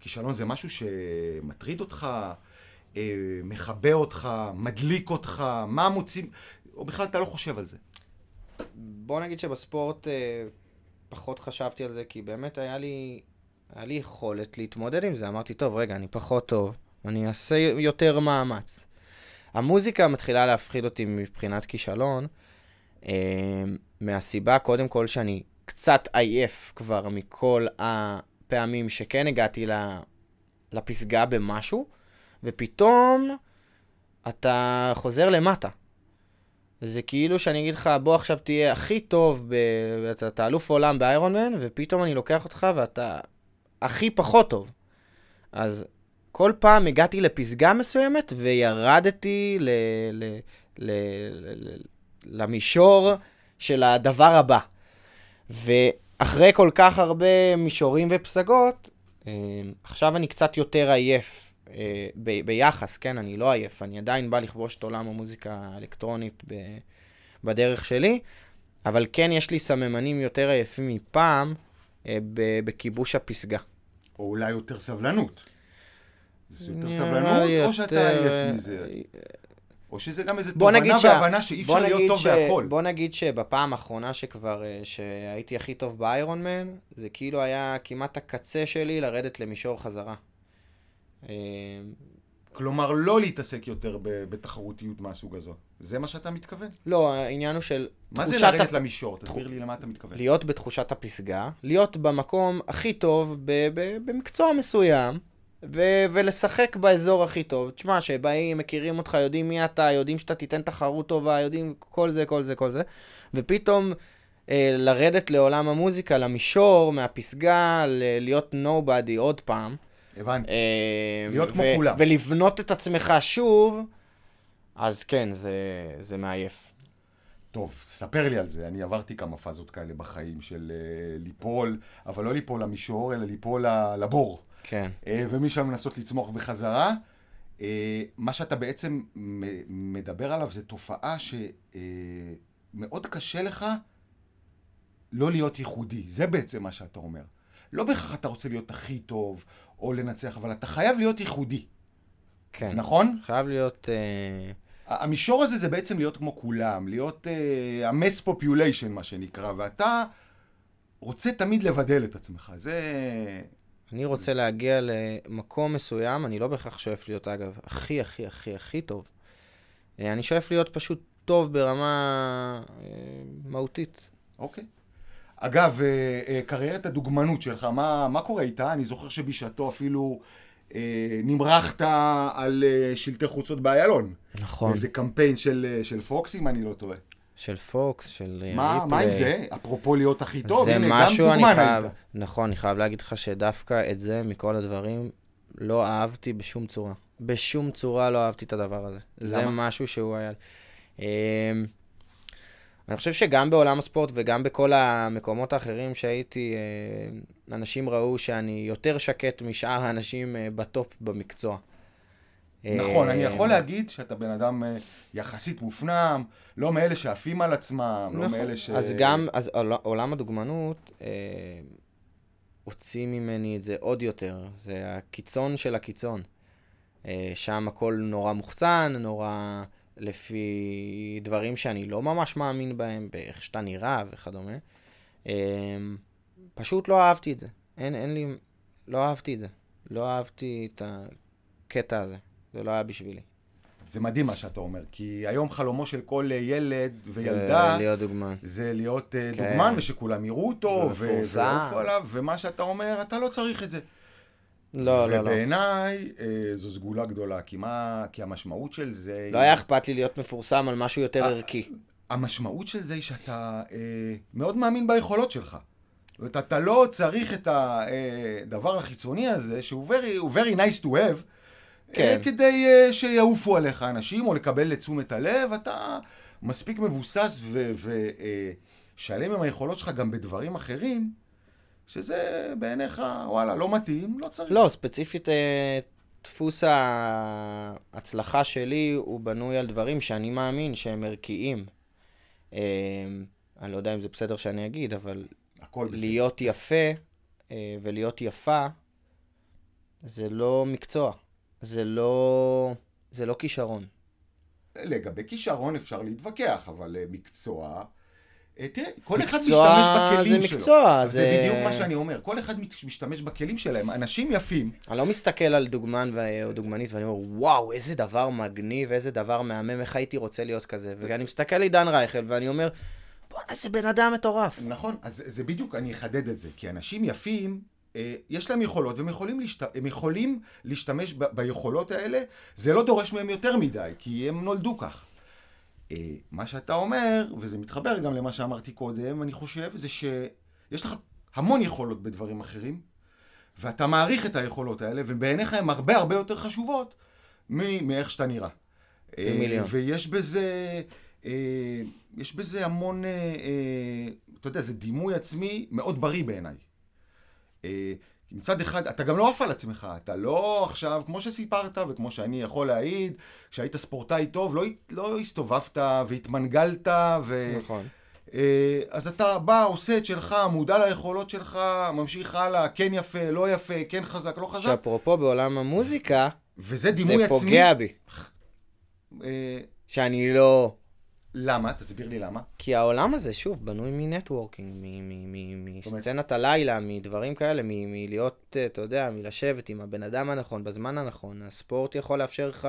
כישלון זה משהו שמטריד אותך, אה, מכבה אותך, מדליק אותך, מה מוצאים, או בכלל אתה לא חושב על זה. בוא נגיד שבספורט אה, פחות חשבתי על זה, כי באמת היה לי, היה לי יכולת להתמודד עם זה. אמרתי, טוב, רגע, אני פחות טוב, אני אעשה יותר מאמץ. המוזיקה מתחילה להפחיד אותי מבחינת כישלון, אה, מהסיבה, קודם כל, שאני קצת עייף כבר מכל הפעמים שכן הגעתי לפסגה במשהו, ופתאום אתה חוזר למטה. זה כאילו שאני אגיד לך, בוא עכשיו תהיה הכי טוב, ב... אתה, אתה אלוף עולם באיירון מן, ופתאום אני לוקח אותך ואתה הכי פחות טוב. אז כל פעם הגעתי לפסגה מסוימת וירדתי ל... ל... ל... ל... ל... למישור של הדבר הבא. ואחרי כל כך הרבה מישורים ופסגות, אה, עכשיו אני קצת יותר עייף אה, ב- ביחס, כן? אני לא עייף, אני עדיין בא לכבוש את עולם המוזיקה האלקטרונית ב... בדרך שלי, אבל כן יש לי סממנים יותר עייפים מפעם אה, בכיבוש הפסגה. או אולי יותר סבלנות. זה יותר סבלנות, או שאתה יותר, אה, עייף מזה? או שזה גם איזו בוא תובנה שה- והבנה שאי אפשר להיות טוב ש- בהכל. בוא נגיד שבפעם האחרונה שכבר, אה, שהייתי הכי טוב באיירון מן, זה כאילו היה כמעט הקצה שלי לרדת למישור חזרה. כלומר, לא להתעסק יותר בתחרותיות מהסוג הזו. זה מה שאתה מתכוון? לא, העניין הוא של מה זה לרדת הפ- למישור? תסביר לי למה אתה מתכוון. להיות בתחושת הפסגה, להיות במקום הכי טוב ב- ב- במקצוע מסוים, ו- ולשחק באזור הכי טוב. תשמע, שבאים, מכירים אותך, יודעים מי אתה, יודעים שאתה תיתן תחרות טובה, יודעים כל זה, כל זה, כל זה, ופתאום אה, לרדת לעולם המוזיקה, למישור, מהפסגה, ל- להיות nobody עוד פעם. הבנתי. אה, להיות כמו כולם. ולבנות את עצמך שוב, אז כן, זה, זה מעייף. טוב, ספר לי על זה. אני עברתי כמה פאזות כאלה בחיים של אה, ליפול, אבל לא ליפול למישור, אלא ליפול לבור. כן. אה, ומשם לנסות לצמוח בחזרה. אה, מה שאתה בעצם מדבר עליו זה תופעה שמאוד קשה לך לא להיות ייחודי. זה בעצם מה שאתה אומר. לא בהכרח אתה רוצה להיות הכי טוב או לנצח, אבל אתה חייב להיות ייחודי. כן. נכון? חייב להיות... אה, המישור הזה זה בעצם להיות כמו כולם, להיות uh, המס פופוליישן מה שנקרא, ואתה רוצה תמיד לבדל את עצמך. זה... אני רוצה להגיע למקום מסוים, אני לא בהכרח שואף להיות, אגב, הכי, הכי, הכי, הכי טוב. אה, אני שואף להיות פשוט טוב ברמה אה, מהותית. אוקיי. אגב, אה, אה, קריירת הדוגמנות שלך, מה, מה קורה איתה? אני זוכר שבשעתו אפילו אה, נמרחת על אה, שלטי חוצות באיילון. נכון. איזה קמפיין של, אה, של פוקס, אם אני לא טועה. של פוקס, של מה, מה עם ריפלי. זה? אפרופו להיות הכי טוב, זה הנה, גם דוגמן חייב, היית. נכון, אני חייב להגיד לך שדווקא את זה, מכל הדברים, לא אהבתי בשום צורה. בשום צורה לא אהבתי את הדבר הזה. זה למה? משהו שהוא היה... אני חושב שגם בעולם הספורט וגם בכל המקומות האחרים שהייתי, אה, אנשים ראו שאני יותר שקט משאר האנשים אה, בטופ במקצוע. נכון, אני אה, יכול להגיד שאתה בן אדם יחסית מופנם, לא מאלה שעפים על עצמם, לא נכון. מאלה ש... אז גם, אז עול- עולם הדוגמנות אה, הוציא ממני את זה עוד יותר. זה הקיצון של הקיצון. אה, שם הכל נורא מוחצן, נורא לפי דברים שאני לא ממש מאמין בהם, באיך שאתה נראה וכדומה. אה, פשוט לא אהבתי את זה. אין, אין לי, לא אהבתי את זה. לא אהבתי את הקטע הזה. זה לא היה בשבילי. זה מדהים מה שאתה אומר, כי היום חלומו של כל ילד וילדה זה להיות דוגמן. זה להיות אה, כן. דוגמן ושכולם יראו אותו. ויעופו עליו, ומה שאתה אומר, אתה לא צריך את זה. לא, לא, לא. ובעיניי אה, זו סגולה גדולה, כי מה, כי המשמעות של זה... לא היה אכפת לי להיות מפורסם על משהו יותר אה, ערכי. המשמעות של זה היא שאתה אה, מאוד מאמין ביכולות שלך. זאת אומרת, אתה לא צריך את הדבר החיצוני הזה, שהוא very, very nice to have, כן. אה, כדי אה, שיעופו עליך אנשים, או לקבל לתשומת הלב, אתה מספיק מבוסס ושלם עם היכולות שלך גם בדברים אחרים, שזה בעיניך, וואלה, לא מתאים, לא צריך. לא, ספציפית, אה, דפוס ההצלחה שלי הוא בנוי על דברים שאני מאמין שהם ערכיים. אה, אני לא יודע אם זה בסדר שאני אגיד, אבל הכל בסדר. להיות יפה אה, ולהיות יפה זה לא מקצוע. זה לא, זה לא כישרון. לגבי כישרון אפשר להתווכח, אבל מקצוע... אה, תראה, כל אחד מקצוע משתמש בכלים זה שלו. מקצוע, זה זה- בדיוק מה שאני אומר. כל אחד משתמש בכלים שלהם. אנשים יפים, אני לא מסתכל על דוגמן ו- או דוגמנית ואני אומר, וואו, איזה דבר מגניב, איזה דבר מהמם, איך הייתי רוצה להיות כזה. ואני מסתכל על עידן רייכל ואני אומר, בואנה, איזה בן אדם מטורף. נכון, אז זה בדיוק, אני אחדד את זה. כי אנשים יפים, אה, יש להם יכולות, והם יכולים, להשת... הם יכולים להשתמש ב... ביכולות האלה. זה לא דורש מהם יותר מדי, כי הם נולדו כך. אה, מה שאתה אומר, וזה מתחבר גם למה שאמרתי קודם, אני חושב, זה שיש לך המון יכולות בדברים אחרים, ואתה מעריך את היכולות האלה, ובעיניך הן הרבה הרבה יותר חשובות מאיך שאתה נראה. אה, מיליון. ויש בזה, אה, יש בזה המון, אתה יודע, זה דימוי עצמי מאוד בריא בעיניי. מצד אחד, אתה גם לא עף על עצמך, אתה לא עכשיו, כמו שסיפרת וכמו שאני יכול להעיד, כשהיית ספורטאי טוב, לא, לא הסתובבת והתמנגלת, ו... נכון. אה, אז אתה בא, עושה את שלך, מודע ליכולות שלך, ממשיך הלאה, כן יפה, לא יפה, כן חזק, לא חזק, שאפרופו בעולם המוזיקה, וזה דימוי זה עצמי. פוגע בי. אה, שאני לא למה? תסביר לי למה. כי העולם הזה, שוב, בנוי מנטוורקינג, מסצנת הלילה, מדברים כאלה, מלהיות, אה, אתה יודע, מלשבת עם הבן אדם הנכון, בזמן הנכון. הספורט יכול לאפשר לך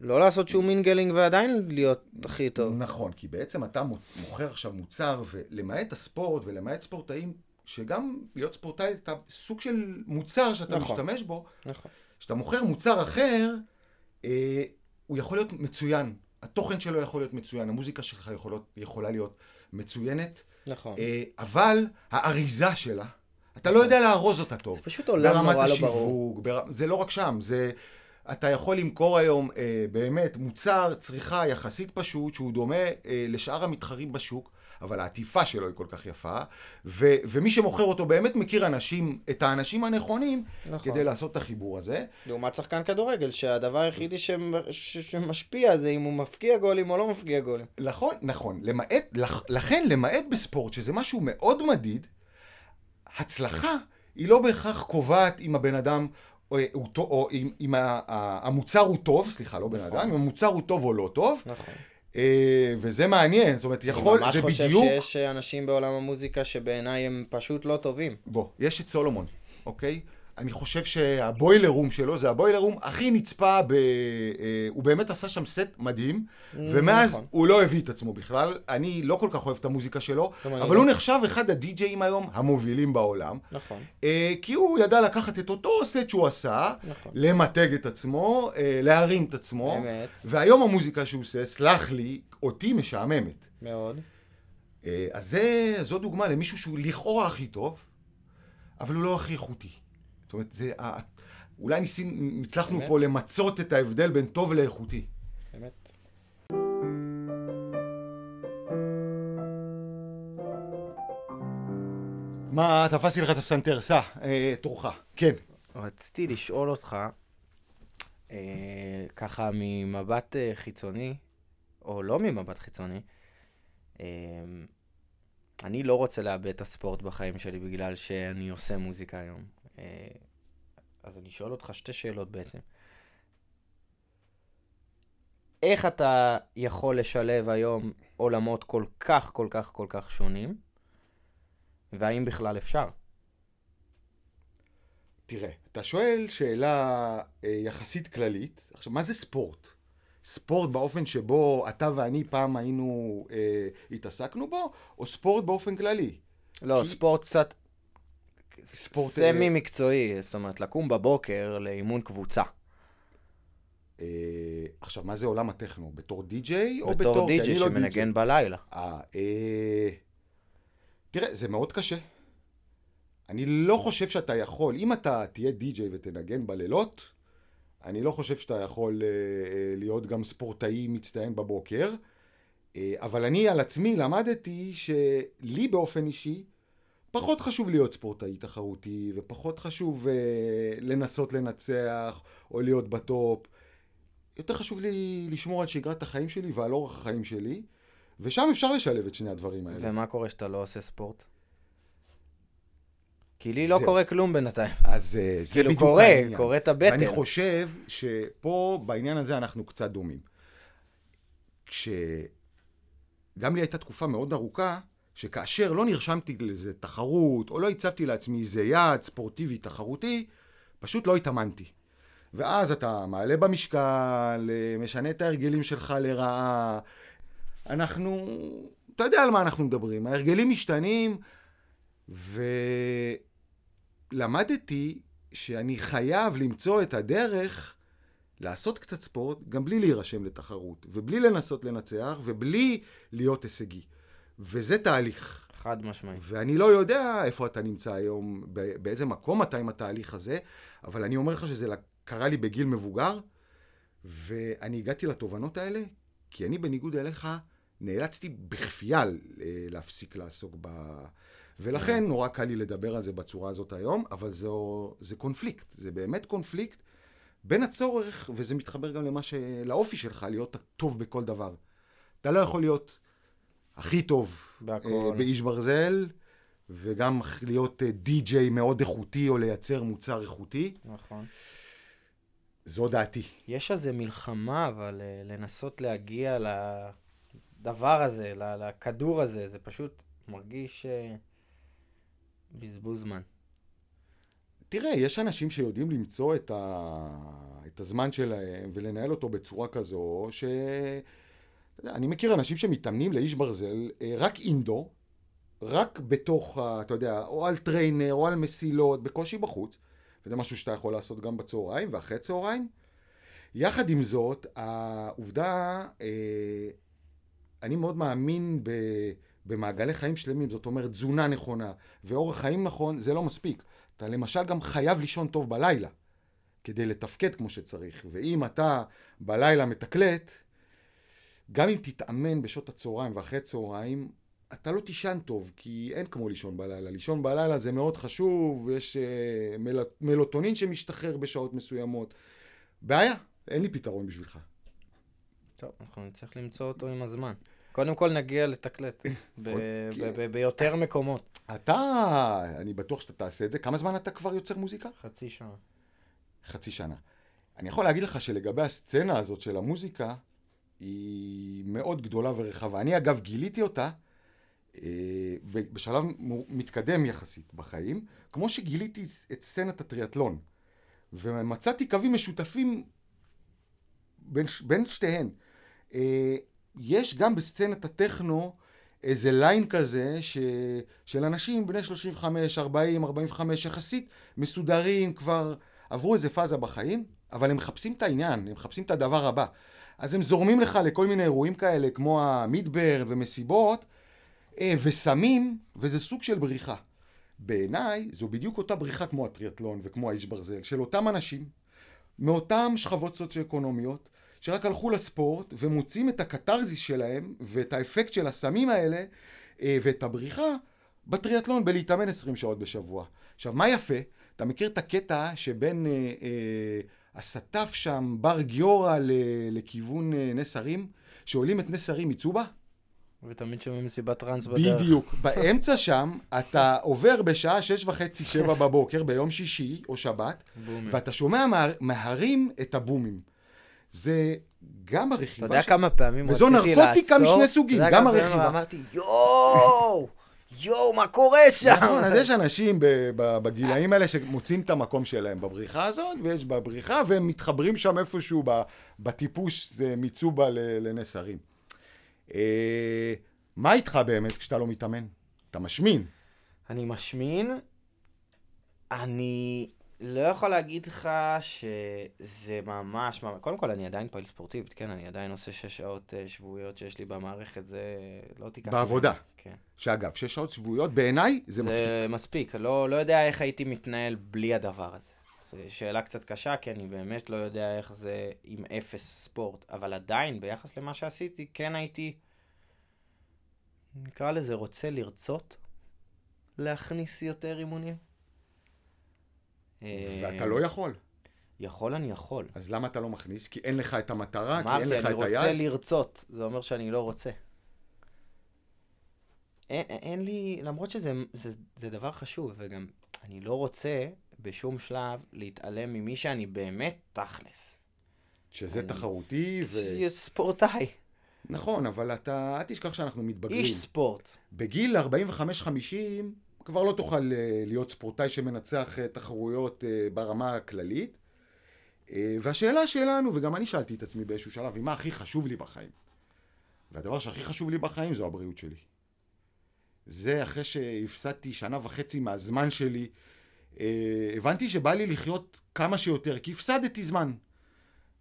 לא לעשות שום mingling ועדיין להיות הכי טוב. נכון, כי בעצם אתה מוכר עכשיו מוצר, ולמעט הספורט ולמעט ספורטאים, שגם להיות ספורטאי אתה סוג של מוצר שאתה נכון. משתמש בו, נכון. כשאתה מוכר מוצר אחר, אה, הוא יכול להיות מצוין. התוכן שלו יכול להיות מצוין, המוזיקה שלך יכולות, יכולה להיות מצוינת, נכון. אה, אבל האריזה שלה, אתה לא יודע לארוז אותה טוב. זה פשוט עולם ברמת נורא לא ברור. השיווק, בר... זה לא רק שם, זה... אתה יכול למכור היום אה, באמת מוצר צריכה יחסית פשוט, שהוא דומה אה, לשאר המתחרים בשוק, אבל העטיפה שלו היא כל כך יפה, ו... ומי שמוכר אותו באמת מכיר אנשים, את האנשים הנכונים, נכון. כדי לעשות את החיבור הזה. לעומת שחקן כדורגל, שהדבר היחידי שמשפיע זה אם הוא מפקיע גולים או לא מפקיע גולים. נכון, נכון. למעט, לכ- לכן, למעט בספורט, שזה משהו מאוד מדיד, הצלחה היא לא בהכרח קובעת אם הבן אדם, או, הוא, טו- או אם, אם המוצר הוא טוב, סליחה, לא בן נכון. אדם, אם המוצר הוא טוב או לא טוב, נכון. אה, וזה מעניין, זאת אומרת, יכול, אני ממש זה חושב בדיוק... שיש אנשים בעולם המוזיקה שבעיניי הם פשוט לא טובים. בוא, יש את סולומון, אוקיי? אני חושב שהבוילר רום שלו זה הבוילר רום הכי נצפה ב... אה, הוא באמת עשה שם סט מדהים, ומאז נכון. הוא לא הביא את עצמו בכלל. אני לא כל כך אוהב את המוזיקה שלו, אבל לא. הוא נחשב אחד הדי-ג'אים היום המובילים בעולם. נכון. אה, כי הוא ידע לקחת את אותו סט שהוא עשה, נכון. למתג את עצמו, אה, להרים את עצמו, אמת. והיום המוזיקה שהוא עושה, סלח לי, אותי משעממת. מאוד. אז זה, זו דוגמה למישהו שהוא לכאורה הכי טוב, אבל הוא לא הכי איכותי. זאת אומרת, זה, ה- אולי ניסים, הצלחנו? פה למצות את ההבדל בין טוב לאיכותי. באמת. מה, תפסתי לך את הפסנתר, סע, אה, תורך. כן. רציתי לשאול אותך, אה, ככה ממבט אה, חיצוני, או לא ממבט חיצוני, אה, אני לא רוצה לאבד את הספורט בחיים שלי בגלל שאני עושה מוזיקה היום. אה, אז אני שואל אותך שתי שאלות בעצם. איך אתה יכול לשלב היום עולמות כל כך, כל כך, כל כך שונים, והאם בכלל אפשר? תראה, אתה שואל שאלה אה, יחסית כללית. עכשיו, מה זה ספורט? ספורט באופן שבו אתה ואני פעם היינו, אה, התעסקנו בו, או ספורט באופן כללי? לא, כי- ספורט קצת... ספורט, סמי אה, מקצועי, זאת אומרת, לקום בבוקר לאימון קבוצה. אה, עכשיו, מה זה עולם הטכנו? בתור די-ג'יי או בתור... בתור כי די.ג'יי אני לא שמנגן בלילה. אה, אה, תראה, זה מאוד קשה. אני לא חושב שאתה יכול, אם אתה תהיה די-ג'יי ותנגן בלילות, אני לא חושב שאתה יכול אה, אה, להיות גם ספורטאי מצטיין בבוקר, אה, אבל אני על עצמי למדתי שלי באופן אישי, פחות חשוב להיות ספורטאי תחרותי, ופחות חשוב אה, לנסות לנצח או להיות בטופ. יותר חשוב לי לשמור על שגרת החיים שלי ועל אורח החיים שלי, ושם אפשר לשלב את שני הדברים האלה. ומה קורה שאתה לא עושה ספורט? כי לי לא זה- קורה כלום בינתיים. אז אה, זה כאילו בדיוק קורה, העניין. קורה את הבטן. ואני חושב שפה, בעניין הזה, אנחנו קצת דומים. כש... גם לי הייתה תקופה מאוד ארוכה, שכאשר לא נרשמתי לאיזה תחרות, או לא הצבתי לעצמי איזה יעד ספורטיבי תחרותי, פשוט לא התאמנתי. ואז אתה מעלה במשקל, אה, משנה את ההרגלים שלך לרעה. אנחנו, אתה יודע על מה אנחנו מדברים, ההרגלים משתנים, ולמדתי שאני חייב למצוא את הדרך לעשות קצת ספורט, גם בלי להירשם לתחרות, ובלי לנסות לנצח, ובלי להיות הישגי. וזה תהליך. חד משמעית. ואני לא יודע איפה אתה נמצא היום, באיזה מקום אתה עם התהליך הזה, אבל אני אומר לך שזה קרה לי בגיל מבוגר, ואני הגעתי לתובנות האלה, כי אני בניגוד אליך, נאלצתי בכפייה להפסיק לעסוק ב... ולכן נורא קל לי לדבר על זה בצורה הזאת היום, אבל זו, זה קונפליקט, זה באמת קונפליקט בין הצורך, וזה מתחבר גם למה ש... לאופי שלך, להיות טוב בכל דבר. אתה לא יכול להיות הכי טוב בהכל. אה, באיש ברזל, וגם להיות אה, די-ג'יי מאוד איכותי, או לייצר מוצר איכותי. נכון. זו דעתי. יש על זה מלחמה, אבל אה, לנסות להגיע לדבר הזה, לכדור הזה, זה פשוט מרגיש בזבוז זמן. תראה, יש אנשים שיודעים למצוא את, ה... את הזמן שלהם ולנהל אותו בצורה כזו, ש... אני מכיר אנשים שמתאמנים לאיש ברזל אה, רק אינדור, רק בתוך, אתה יודע, או על trainer או על מסילות, בקושי בחוץ, וזה משהו שאתה יכול לעשות גם בצהריים ואחרי צהריים. יחד עם זאת, העובדה, אה, אני מאוד מאמין. במעגלי חיים שלמים, זאת אומרת תזונה נכונה ואורח חיים נכון, זה לא מספיק. אתה למשל גם חייב לישון טוב בלילה, כדי לתפקד כמו שצריך. ואם אתה בלילה מתקלט, גם אם תתאמן בשעות הצהריים ואחרי צהריים, אתה לא תישן טוב, כי אין כמו לישון בלילה. לישון בלילה זה מאוד חשוב, יש uh, מל... מלוטונין שמשתחרר בשעות מסוימות. בעיה, אין לי פתרון בשבילך. טוב, אנחנו נצטרך למצוא אותו עם הזמן. קודם כל נגיע לתקלט, ב- ביותר מקומות. אתה, אני בטוח שאתה תעשה את זה. כמה זמן אתה כבר יוצר מוזיקה? חצי שעה. חצי שנה. אני יכול להגיד לך שלגבי הסצנה הזאת של המוזיקה, היא מאוד גדולה ורחבה. אני אגב גיליתי אותה אה, בשלב מתקדם יחסית בחיים, כמו שגיליתי את סצנת הטריאטלון. ומצאתי קווים משותפים בין, בין שתיהן. אה, יש גם בסצנת הטכנו איזה ליין כזה ש... של אנשים בני 35, 40, 45, יחסית מסודרים, כבר עברו איזה פאזה בחיים, אבל הם מחפשים את העניין, הם מחפשים את הדבר הבא. אז הם זורמים לך לכל מיני אירועים כאלה, כמו המידברן ומסיבות, אה, וסמים, וזה סוג של בריחה. בעיניי, זו בדיוק אותה בריחה כמו הטריאטלון וכמו האיש ברזל, של אותם אנשים, מאותן שכבות סוציו-אקונומיות, שרק הלכו לספורט ומוצאים את הקתרזיס שלהם ואת האפקט של הסמים האלה אה, ואת הבריחה בטריאטלון בלהתאמן 20 שעות בשבוע. עכשיו, מה יפה? אתה מכיר את הקטע שבין אה, אה, הסטף שם, בר גיורא, לכיוון אה, נס הרים, שעולים את נס הרים מצובה? ותמיד שומעים מסיבת טראנס בדרך. בדיוק. באמצע שם, אתה עובר בשעה שש וחצי, שבע בבוקר, ביום שישי או שבת, בומים. ואתה שומע מה, מההרים את הבומים. זה גם אתה הרכיבה יודע כמה פעמים וזו רציתי לעצור? נרקוטיקה משני סוגים, אתה גם הרכיבה. אמרתי, יואו, יואו, מה קורה שם? נכון, אז יש אנשים בגילאים האלה שמוצאים את המקום שלהם בבריחה הזאת, ויש בבריחה, והם מתחברים שם איפשהו בטיפוש מצובה ל- לנס הרים. אה, מה איתך באמת כשאתה לא מתאמן? אתה משמין. אני משמין, אני לא יכול להגיד לך שזה ממש, ממש, קודם כל אני עדיין פעיל ספורטיבית, כן, אני עדיין עושה שש שעות אה, שבועיות שיש לי במערכת, זה לא תיקח... בעבודה. ממני. כן. שאגב, שש שעות שבועיות, בעיניי זה מספיק. זה מספיק, לא, לא יודע איך הייתי מתנהל בלי הדבר הזה. זו שאלה קצת קשה, כי אני באמת לא יודע איך זה עם אפס ספורט, אבל עדיין, ביחס למה שעשיתי, כן הייתי, נקרא לזה רוצה לרצות להכניס יותר אימונים. ואתה אה, לא יכול. יכול אני יכול. אז למה אתה לא מכניס? כי אין לך את המטרה, כי אין אמרתי, לך אני את רוצה היד? לרצות, זה אומר שאני לא רוצה. אין, אין לי, למרות שזה זה, זה דבר חשוב, וגם אני לא רוצה בשום שלב להתעלם ממי שאני באמת תכלס. שזה אני- תחרותי, ו... ספורטאי, נכון, אבל אתה, אל תשכח שאנחנו מתבגרים. איש ספורט. בגיל 45-50 כבר לא תוכל אה, להיות ספורטאי שמנצח אה, תחרויות אה, ברמה הכללית. והשאלה שלנו, וגם אני שאלתי את עצמי באיזשהו שלב, היא מה הכי חשוב לי בחיים? והדבר שהכי חשוב לי בחיים זו הבריאות שלי. זה אחרי שהפסדתי שנה וחצי מהזמן שלי, הבנתי שבא לי לחיות כמה שיותר, כי הפסדתי זמן.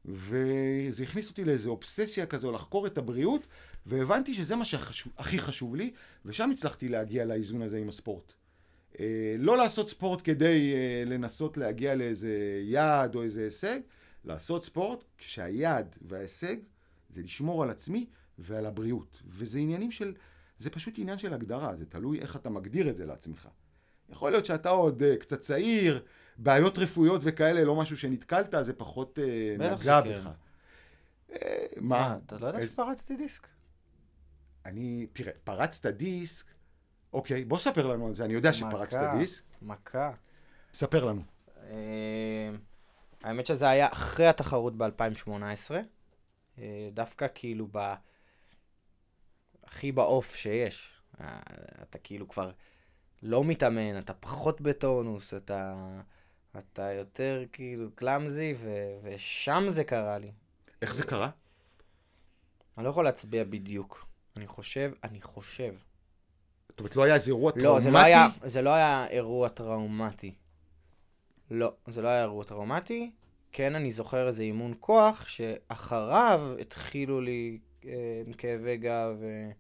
וזה הכניס אותי לאיזו אובססיה כזו לחקור את הבריאות, והבנתי שזה מה שהכי חשוב לי, ושם הצלחתי להגיע לאיזון הזה עם הספורט. אה, לא לעשות ספורט כדי אה, לנסות להגיע לאיזה יעד או איזה הישג, לעשות ספורט כשהיעד וההישג זה לשמור על עצמי ועל הבריאות. וזה עניינים של, זה פשוט עניין של הגדרה, זה תלוי איך אתה מגדיר את זה לעצמך. יכול להיות שאתה עוד אה, קצת צעיר, בעיות רפואיות וכאלה, לא משהו שנתקלת, זה פחות נגע שכן. בך. מה? אתה לא יודע שפרצתי דיסק? אני, תראה, פרצת דיסק, אוקיי, בוא ספר לנו על זה, אני יודע שפרצת מכה. דיסק, מכה. ספר לנו. אה, האמת שזה היה אחרי התחרות ב-2018. אה, דווקא כאילו ב... הכי בעוף שיש. אה, אתה כאילו כבר לא מתאמן, אתה פחות בטונוס, אתה, אתה יותר כאילו קלאמזי, ו... ושם זה קרה לי. איך זה קרה? אני לא יכול להצביע בדיוק. אני חושב, אני חושב. זאת אומרת, לא היה איזה אירוע לא, טראומטי? זה לא, היה, זה לא היה אירוע טראומטי. לא, זה לא היה אירוע טראומטי. כן, אני זוכר איזה אימון כוח, שאחריו התחילו לי אה, כאבי גב אה,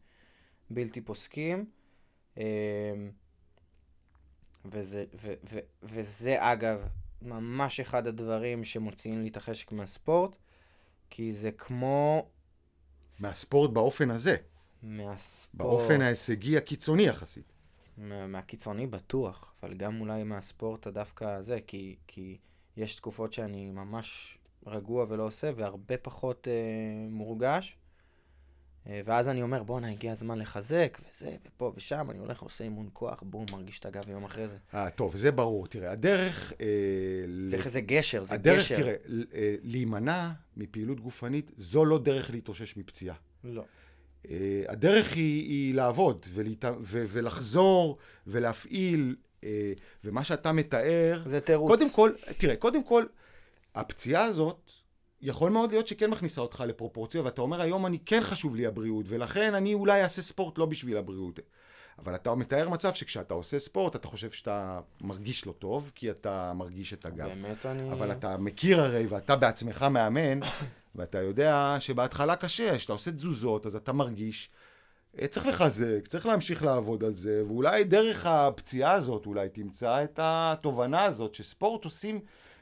בלתי פוסקים. אה, וזה, ו, ו, וזה, אגב, ממש אחד הדברים שמוציאים לי את החשק מהספורט, כי זה כמו מהספורט באופן הזה. מהספורט... באופן ההישגי הקיצוני יחסית. מה- מהקיצוני בטוח, אבל גם אולי מהספורט הדווקא הזה, כי, כי יש תקופות שאני ממש רגוע ולא עושה, והרבה פחות אה, מורגש. אה, ואז אני אומר, בואנה, הגיע הזמן לחזק, וזה, ופה ושם, אני הולך, עושה אימון כוח, בום, מרגיש את הגב יום אחרי זה. אה, טוב, זה ברור. תראה, הדרך... אה, זה, ל- זה גשר, זה הדרך, גשר. תראה, ל- אה, להימנע מפעילות גופנית, זו לא דרך להתאושש מפציעה. לא. אה, הדרך היא, היא לעבוד ולהת... ו... ולחזור ולהפעיל, אה, ומה שאתה מתאר... זה תירוץ. קודם כל, תראה, קודם כל, הפציעה הזאת, יכול מאוד להיות שכן מכניסה אותך לפרופורציה, ואתה אומר, היום אני כן חשוב לי הבריאות, ולכן אני אולי אעשה ספורט לא בשביל הבריאות. אבל אתה מתאר מצב שכשאתה עושה ספורט, אתה חושב שאתה מרגיש לא טוב, כי אתה מרגיש את הגב. באמת אני... אבל אתה מכיר הרי, ואתה בעצמך מאמן, ואתה יודע שבהתחלה קשה, כשאתה עושה תזוזות, אז אתה מרגיש, אה, צריך לחזק, צריך להמשיך לעבוד על זה, ואולי דרך הפציעה הזאת, אולי תמצא את התובנה הזאת, שספורט עושים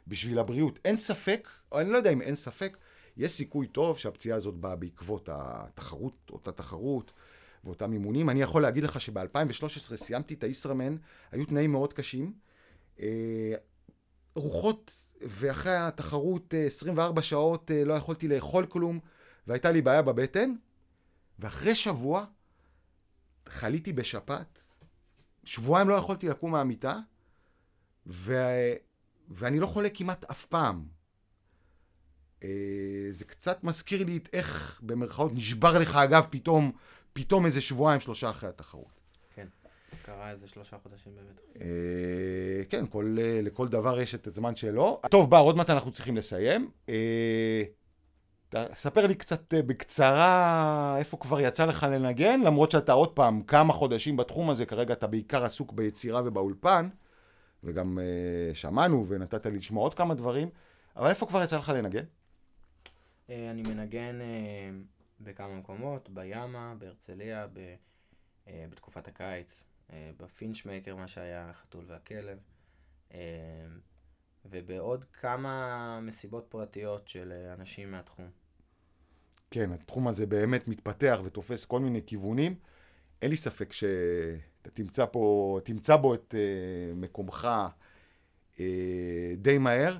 בשביל הבריאות. אין ספק, או אני לא יודע אם אין ספק, יש סיכוי טוב שהפציעה הזאת באה בעקבות התחרות, אותה תחרות. ואותם אימונים. אני יכול להגיד לך שב-2013 סיימתי את הישראמן, היו תנאים מאוד קשים. אה, רוחות, ואחרי התחרות אה, 24 שעות אה, לא יכולתי לאכול כלום, והייתה לי בעיה בבטן, ואחרי שבוע חליתי בשפעת. שבועיים לא יכולתי לקום מהמיטה, ו... ואני לא חולה כמעט אף פעם. אה, זה קצת מזכיר לי את איך, במרכאות, נשבר לך הגב פתאום, פתאום איזה שבועיים, שלושה אחרי התחרות. קרה איזה שלושה חודשים באמת. אה, כן, כל, אה, לכל דבר יש את הזמן שלו. טוב, בר, עוד מעט אנחנו צריכים לסיים. אה, ספר לי קצת בקצרה איפה כבר יצא לך לנגן, למרות שאתה עוד פעם כמה חודשים בתחום הזה, כרגע אתה בעיקר עסוק ביצירה ובאולפן, וגם אה, שמענו ונתת לי לשמוע עוד כמה דברים, אבל איפה כבר יצא לך לנגן? אה, אני מנגן אה, בכמה מקומות, בימה, בהרצליה, ב, אה, בתקופת הקיץ, אה, בפינצ'מייקר, מה שהיה החתול והכלב, אה, ובעוד כמה מסיבות פרטיות של אה, אנשים מהתחום. כן, התחום הזה באמת מתפתח ותופס כל מיני כיוונים. אין לי ספק שאתה תמצא, פה, תמצא בו את מקומך די מהר.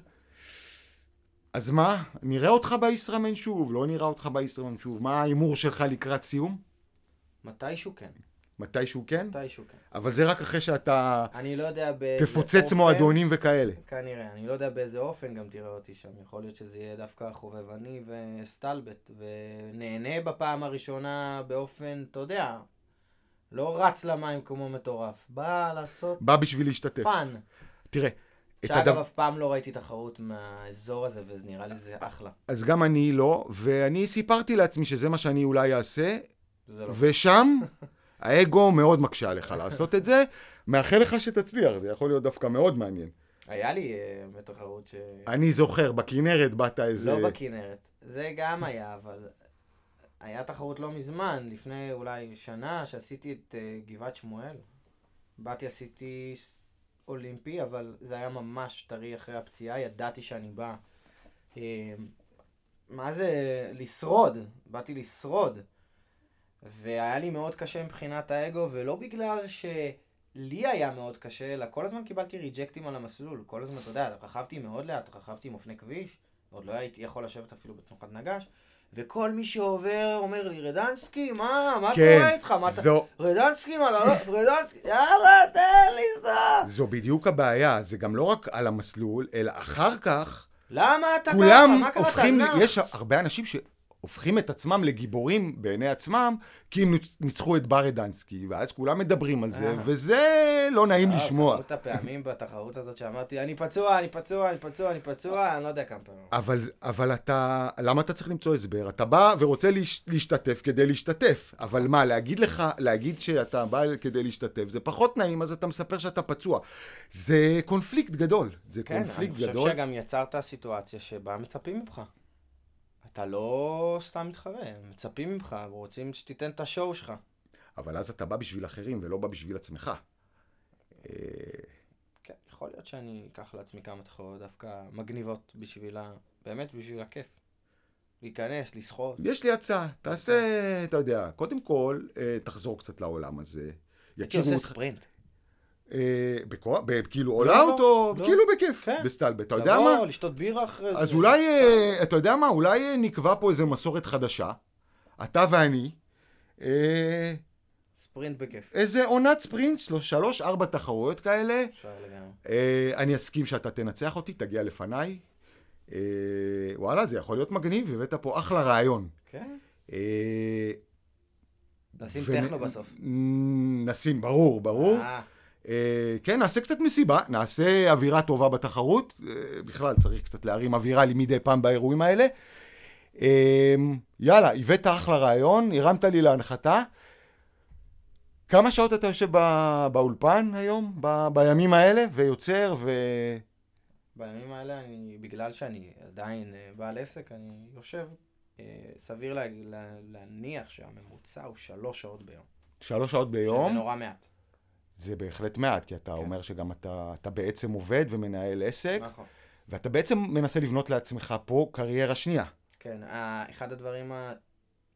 אז מה, נראה אותך בישראמן שוב, לא נראה אותך בישראמן שוב. מה ההימור שלך לקראת סיום? מתישהו כן, מתישהו כן? מתישהו כן. אבל זה רק אחרי שאתה אני לא יודע באיזה תפוצץ מועדונים וכאלה. כנראה, אני לא יודע באיזה אופן גם תראה אותי שם. יכול להיות שזה יהיה דווקא חובבני וסטלבט, ונהנה בפעם הראשונה באופן, אתה יודע, לא רץ למים כמו מטורף. בא לעשות בא בשביל להשתתף. fun. תראה, שאגב, הדבר... אף פעם לא ראיתי תחרות מהאזור הזה, ונראה לי זה אחלה. אז גם אני לא, ואני סיפרתי לעצמי שזה מה שאני אולי אעשה, זה לא... ושם האגו מאוד מקשה עליך לעשות את זה. מאחל לך שתצליח, זה יכול להיות דווקא מאוד מעניין. היה לי אה, בתחרות ש... אני זוכר, בכנרת באת איזה... לא בכנרת. זה גם היה, אבל היה תחרות לא מזמן, לפני אולי שנה, שעשיתי את uh, גבעת שמואל. באתי, עשיתי אולימפי, אבל זה היה ממש טרי אחרי הפציעה, ידעתי שאני בא. Uh, מה זה לשרוד? באתי לשרוד. והיה לי מאוד קשה מבחינת האגו, ולא בגלל שלי היה מאוד קשה, אלא כל הזמן קיבלתי ריג'קטים על המסלול. כל הזמן, אתה יודע, רכבתי מאוד לאט, רכבתי עם אופני כביש, עוד לא הייתי יכול לשבת אפילו בתנוחת נגש, וכל מי שעובר אומר לי, רדנסקי, מה, מה כן, קורה איתך? מה אתה... זו, רדנסקי, מה, לא, לא, רדנסקי, יאללה, תן לי סע. זו בדיוק הבעיה, זה גם לא רק על המסלול, אלא אחר כך, למה אתה ככה? כולם מה קרה? הופכים, תנח. יש הרבה אנשים שהופכים את עצמם לגיבורים בעיני עצמם, כי הם ניצ- ניצחו את ברדנסקי, ואז כולם מדברים על זה, אה. וזה לא נעים אה, לשמוע. כמות הפעמים בתחרות הזאת שאמרתי, אני פצוע, אני פצוע, אני פצוע, אני פצוע, אני לא יודע כמה פעמים. אבל, אבל אתה, למה אתה צריך למצוא הסבר? אתה בא ורוצה להש, להשתתף כדי להשתתף. אבל מה, להגיד לך, להגיד שאתה בא כדי להשתתף, זה פחות נעים, אז אתה מספר שאתה פצוע. זה קונפליקט גדול. זה כן, אני קונפליקט חושב גדול. שגם יצרת סיטואציה שבה מצפים ממך. אתה לא סתם מתחרה, מצפים ממך, ורוצים שתיתן את השואו שלך. אבל אז אתה בא בשביל אחרים ולא בא בשביל עצמך. אה, כן, יכול להיות שאני אקח לעצמי כמה תחרות דווקא מגניבות בשביל ה... באמת בשביל הכיף. להיכנס, לסחוט. יש לי הצעה, תעשה, אתה יודע, קודם כל, אה, תחזור קצת לעולם הזה. הייתי עושה ספרינט. אה, בכוח, כאילו לא, אול לא, אאוט או לא. כאילו בכיף, כן. בסטלבט, אתה יודע מה? לבוא, לשתות בירה אחרי זה. אז אולי, אה, אתה יודע מה, אולי אה, נקבע פה איזה מסורת חדשה, אתה ואני, ספרינט בכיף. איזה עונת ספרינט, שלוש, ארבע תחרויות כאלה, אפשר לגמרי. אני אסכים שאתה תנצח אותי, תגיע לפניי. וואלה, זה יכול להיות מגניב, הבאת פה אחלה רעיון. כן. נשים טכנו בסוף. נשים, ברור, ברור. אה, כן, נעשה קצת מסיבה, נעשה אווירה טובה בתחרות. אה, בכלל, צריך קצת להרים אווירה לי מדי פעם באירועים האלה. אה, יאללה, הבאת אחלה רעיון, הרמת לי להנחתה. כמה שעות אתה יושב בא, באולפן היום, ב, בימים האלה, ויוצר, ו... בימים האלה אני, בגלל שאני עדיין בעל עסק, אני יושב, סביר לה, לה, להניח שהממוצע הוא שלוש שעות ביום. שלוש שעות שזה ביום, נורא מעט. זה בהחלט מעט, כי אתה כן. אומר שגם אתה, אתה בעצם עובד ומנהל עסק, נכון. ואתה בעצם מנסה לבנות לעצמך פה קריירה שנייה. כן, אה, אחד הדברים ה...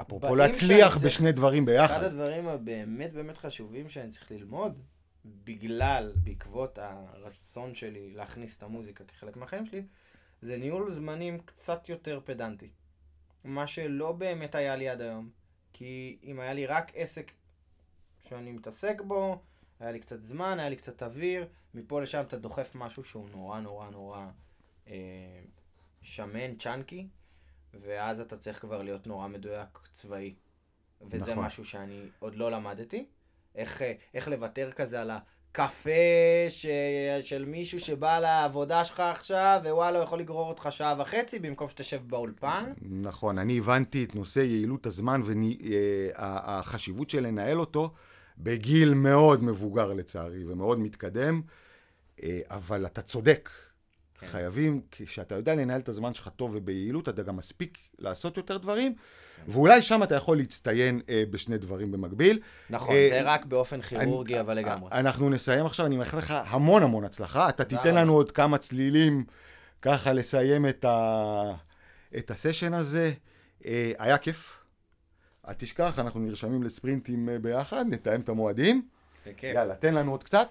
אפרופו להצליח צריך- בשני דברים אחד ביחד. הדברים הבאמת באמת חשובים שאני צריך ללמוד, בגלל, בעקבות הרצון שלי להכניס את המוזיקה כחלק מהחיים שלי, זה ניהול זמנים קצת יותר פדנטי. מה שלא באמת היה לי עד היום. כי אם היה לי רק עסק שאני מתעסק בו, היה לי קצת זמן, היה לי קצת אוויר, מפה לשם אתה דוחף משהו שהוא נורא נורא נורא אה, שמן, צ'אנקי, ואז אתה צריך כבר להיות נורא מדויק צבאי. וזה נכון. משהו שאני עוד לא למדתי. איך, אה, איך לוותר כזה על הקפה ש... של מישהו שבא לעבודה שלך עכשיו, ווואלה, הוא יכול לגרור אותך שעה וחצי במקום שתשב באולפן. נכון, אני הבנתי את נושא יעילות הזמן והחשיבות של לנהל אותו בגיל מאוד מבוגר לצערי ומאוד מתקדם, אה, אבל אתה צודק. כן. חייבים, כשאתה יודע לנהל את הזמן שלך טוב וביעילות, אתה גם מספיק לעשות יותר דברים, ואולי שם אתה יכול להצטיין אה, בשני דברים במקביל. נכון, אה, זה רק באופן כירורגי, אני- אבל לגמרי. אנחנו נסיים עכשיו, אני מאחל לך המון המון הצלחה. אתה תיתן. לנו עוד כמה צלילים ככה לסיים את, ה... את הסשן הזה. אה, היה כיף. אל תשכח, אנחנו נרשמים לספרינטים אה, ביחד, נתאם את המועדים. יאללה, תן לנו עוד קצת.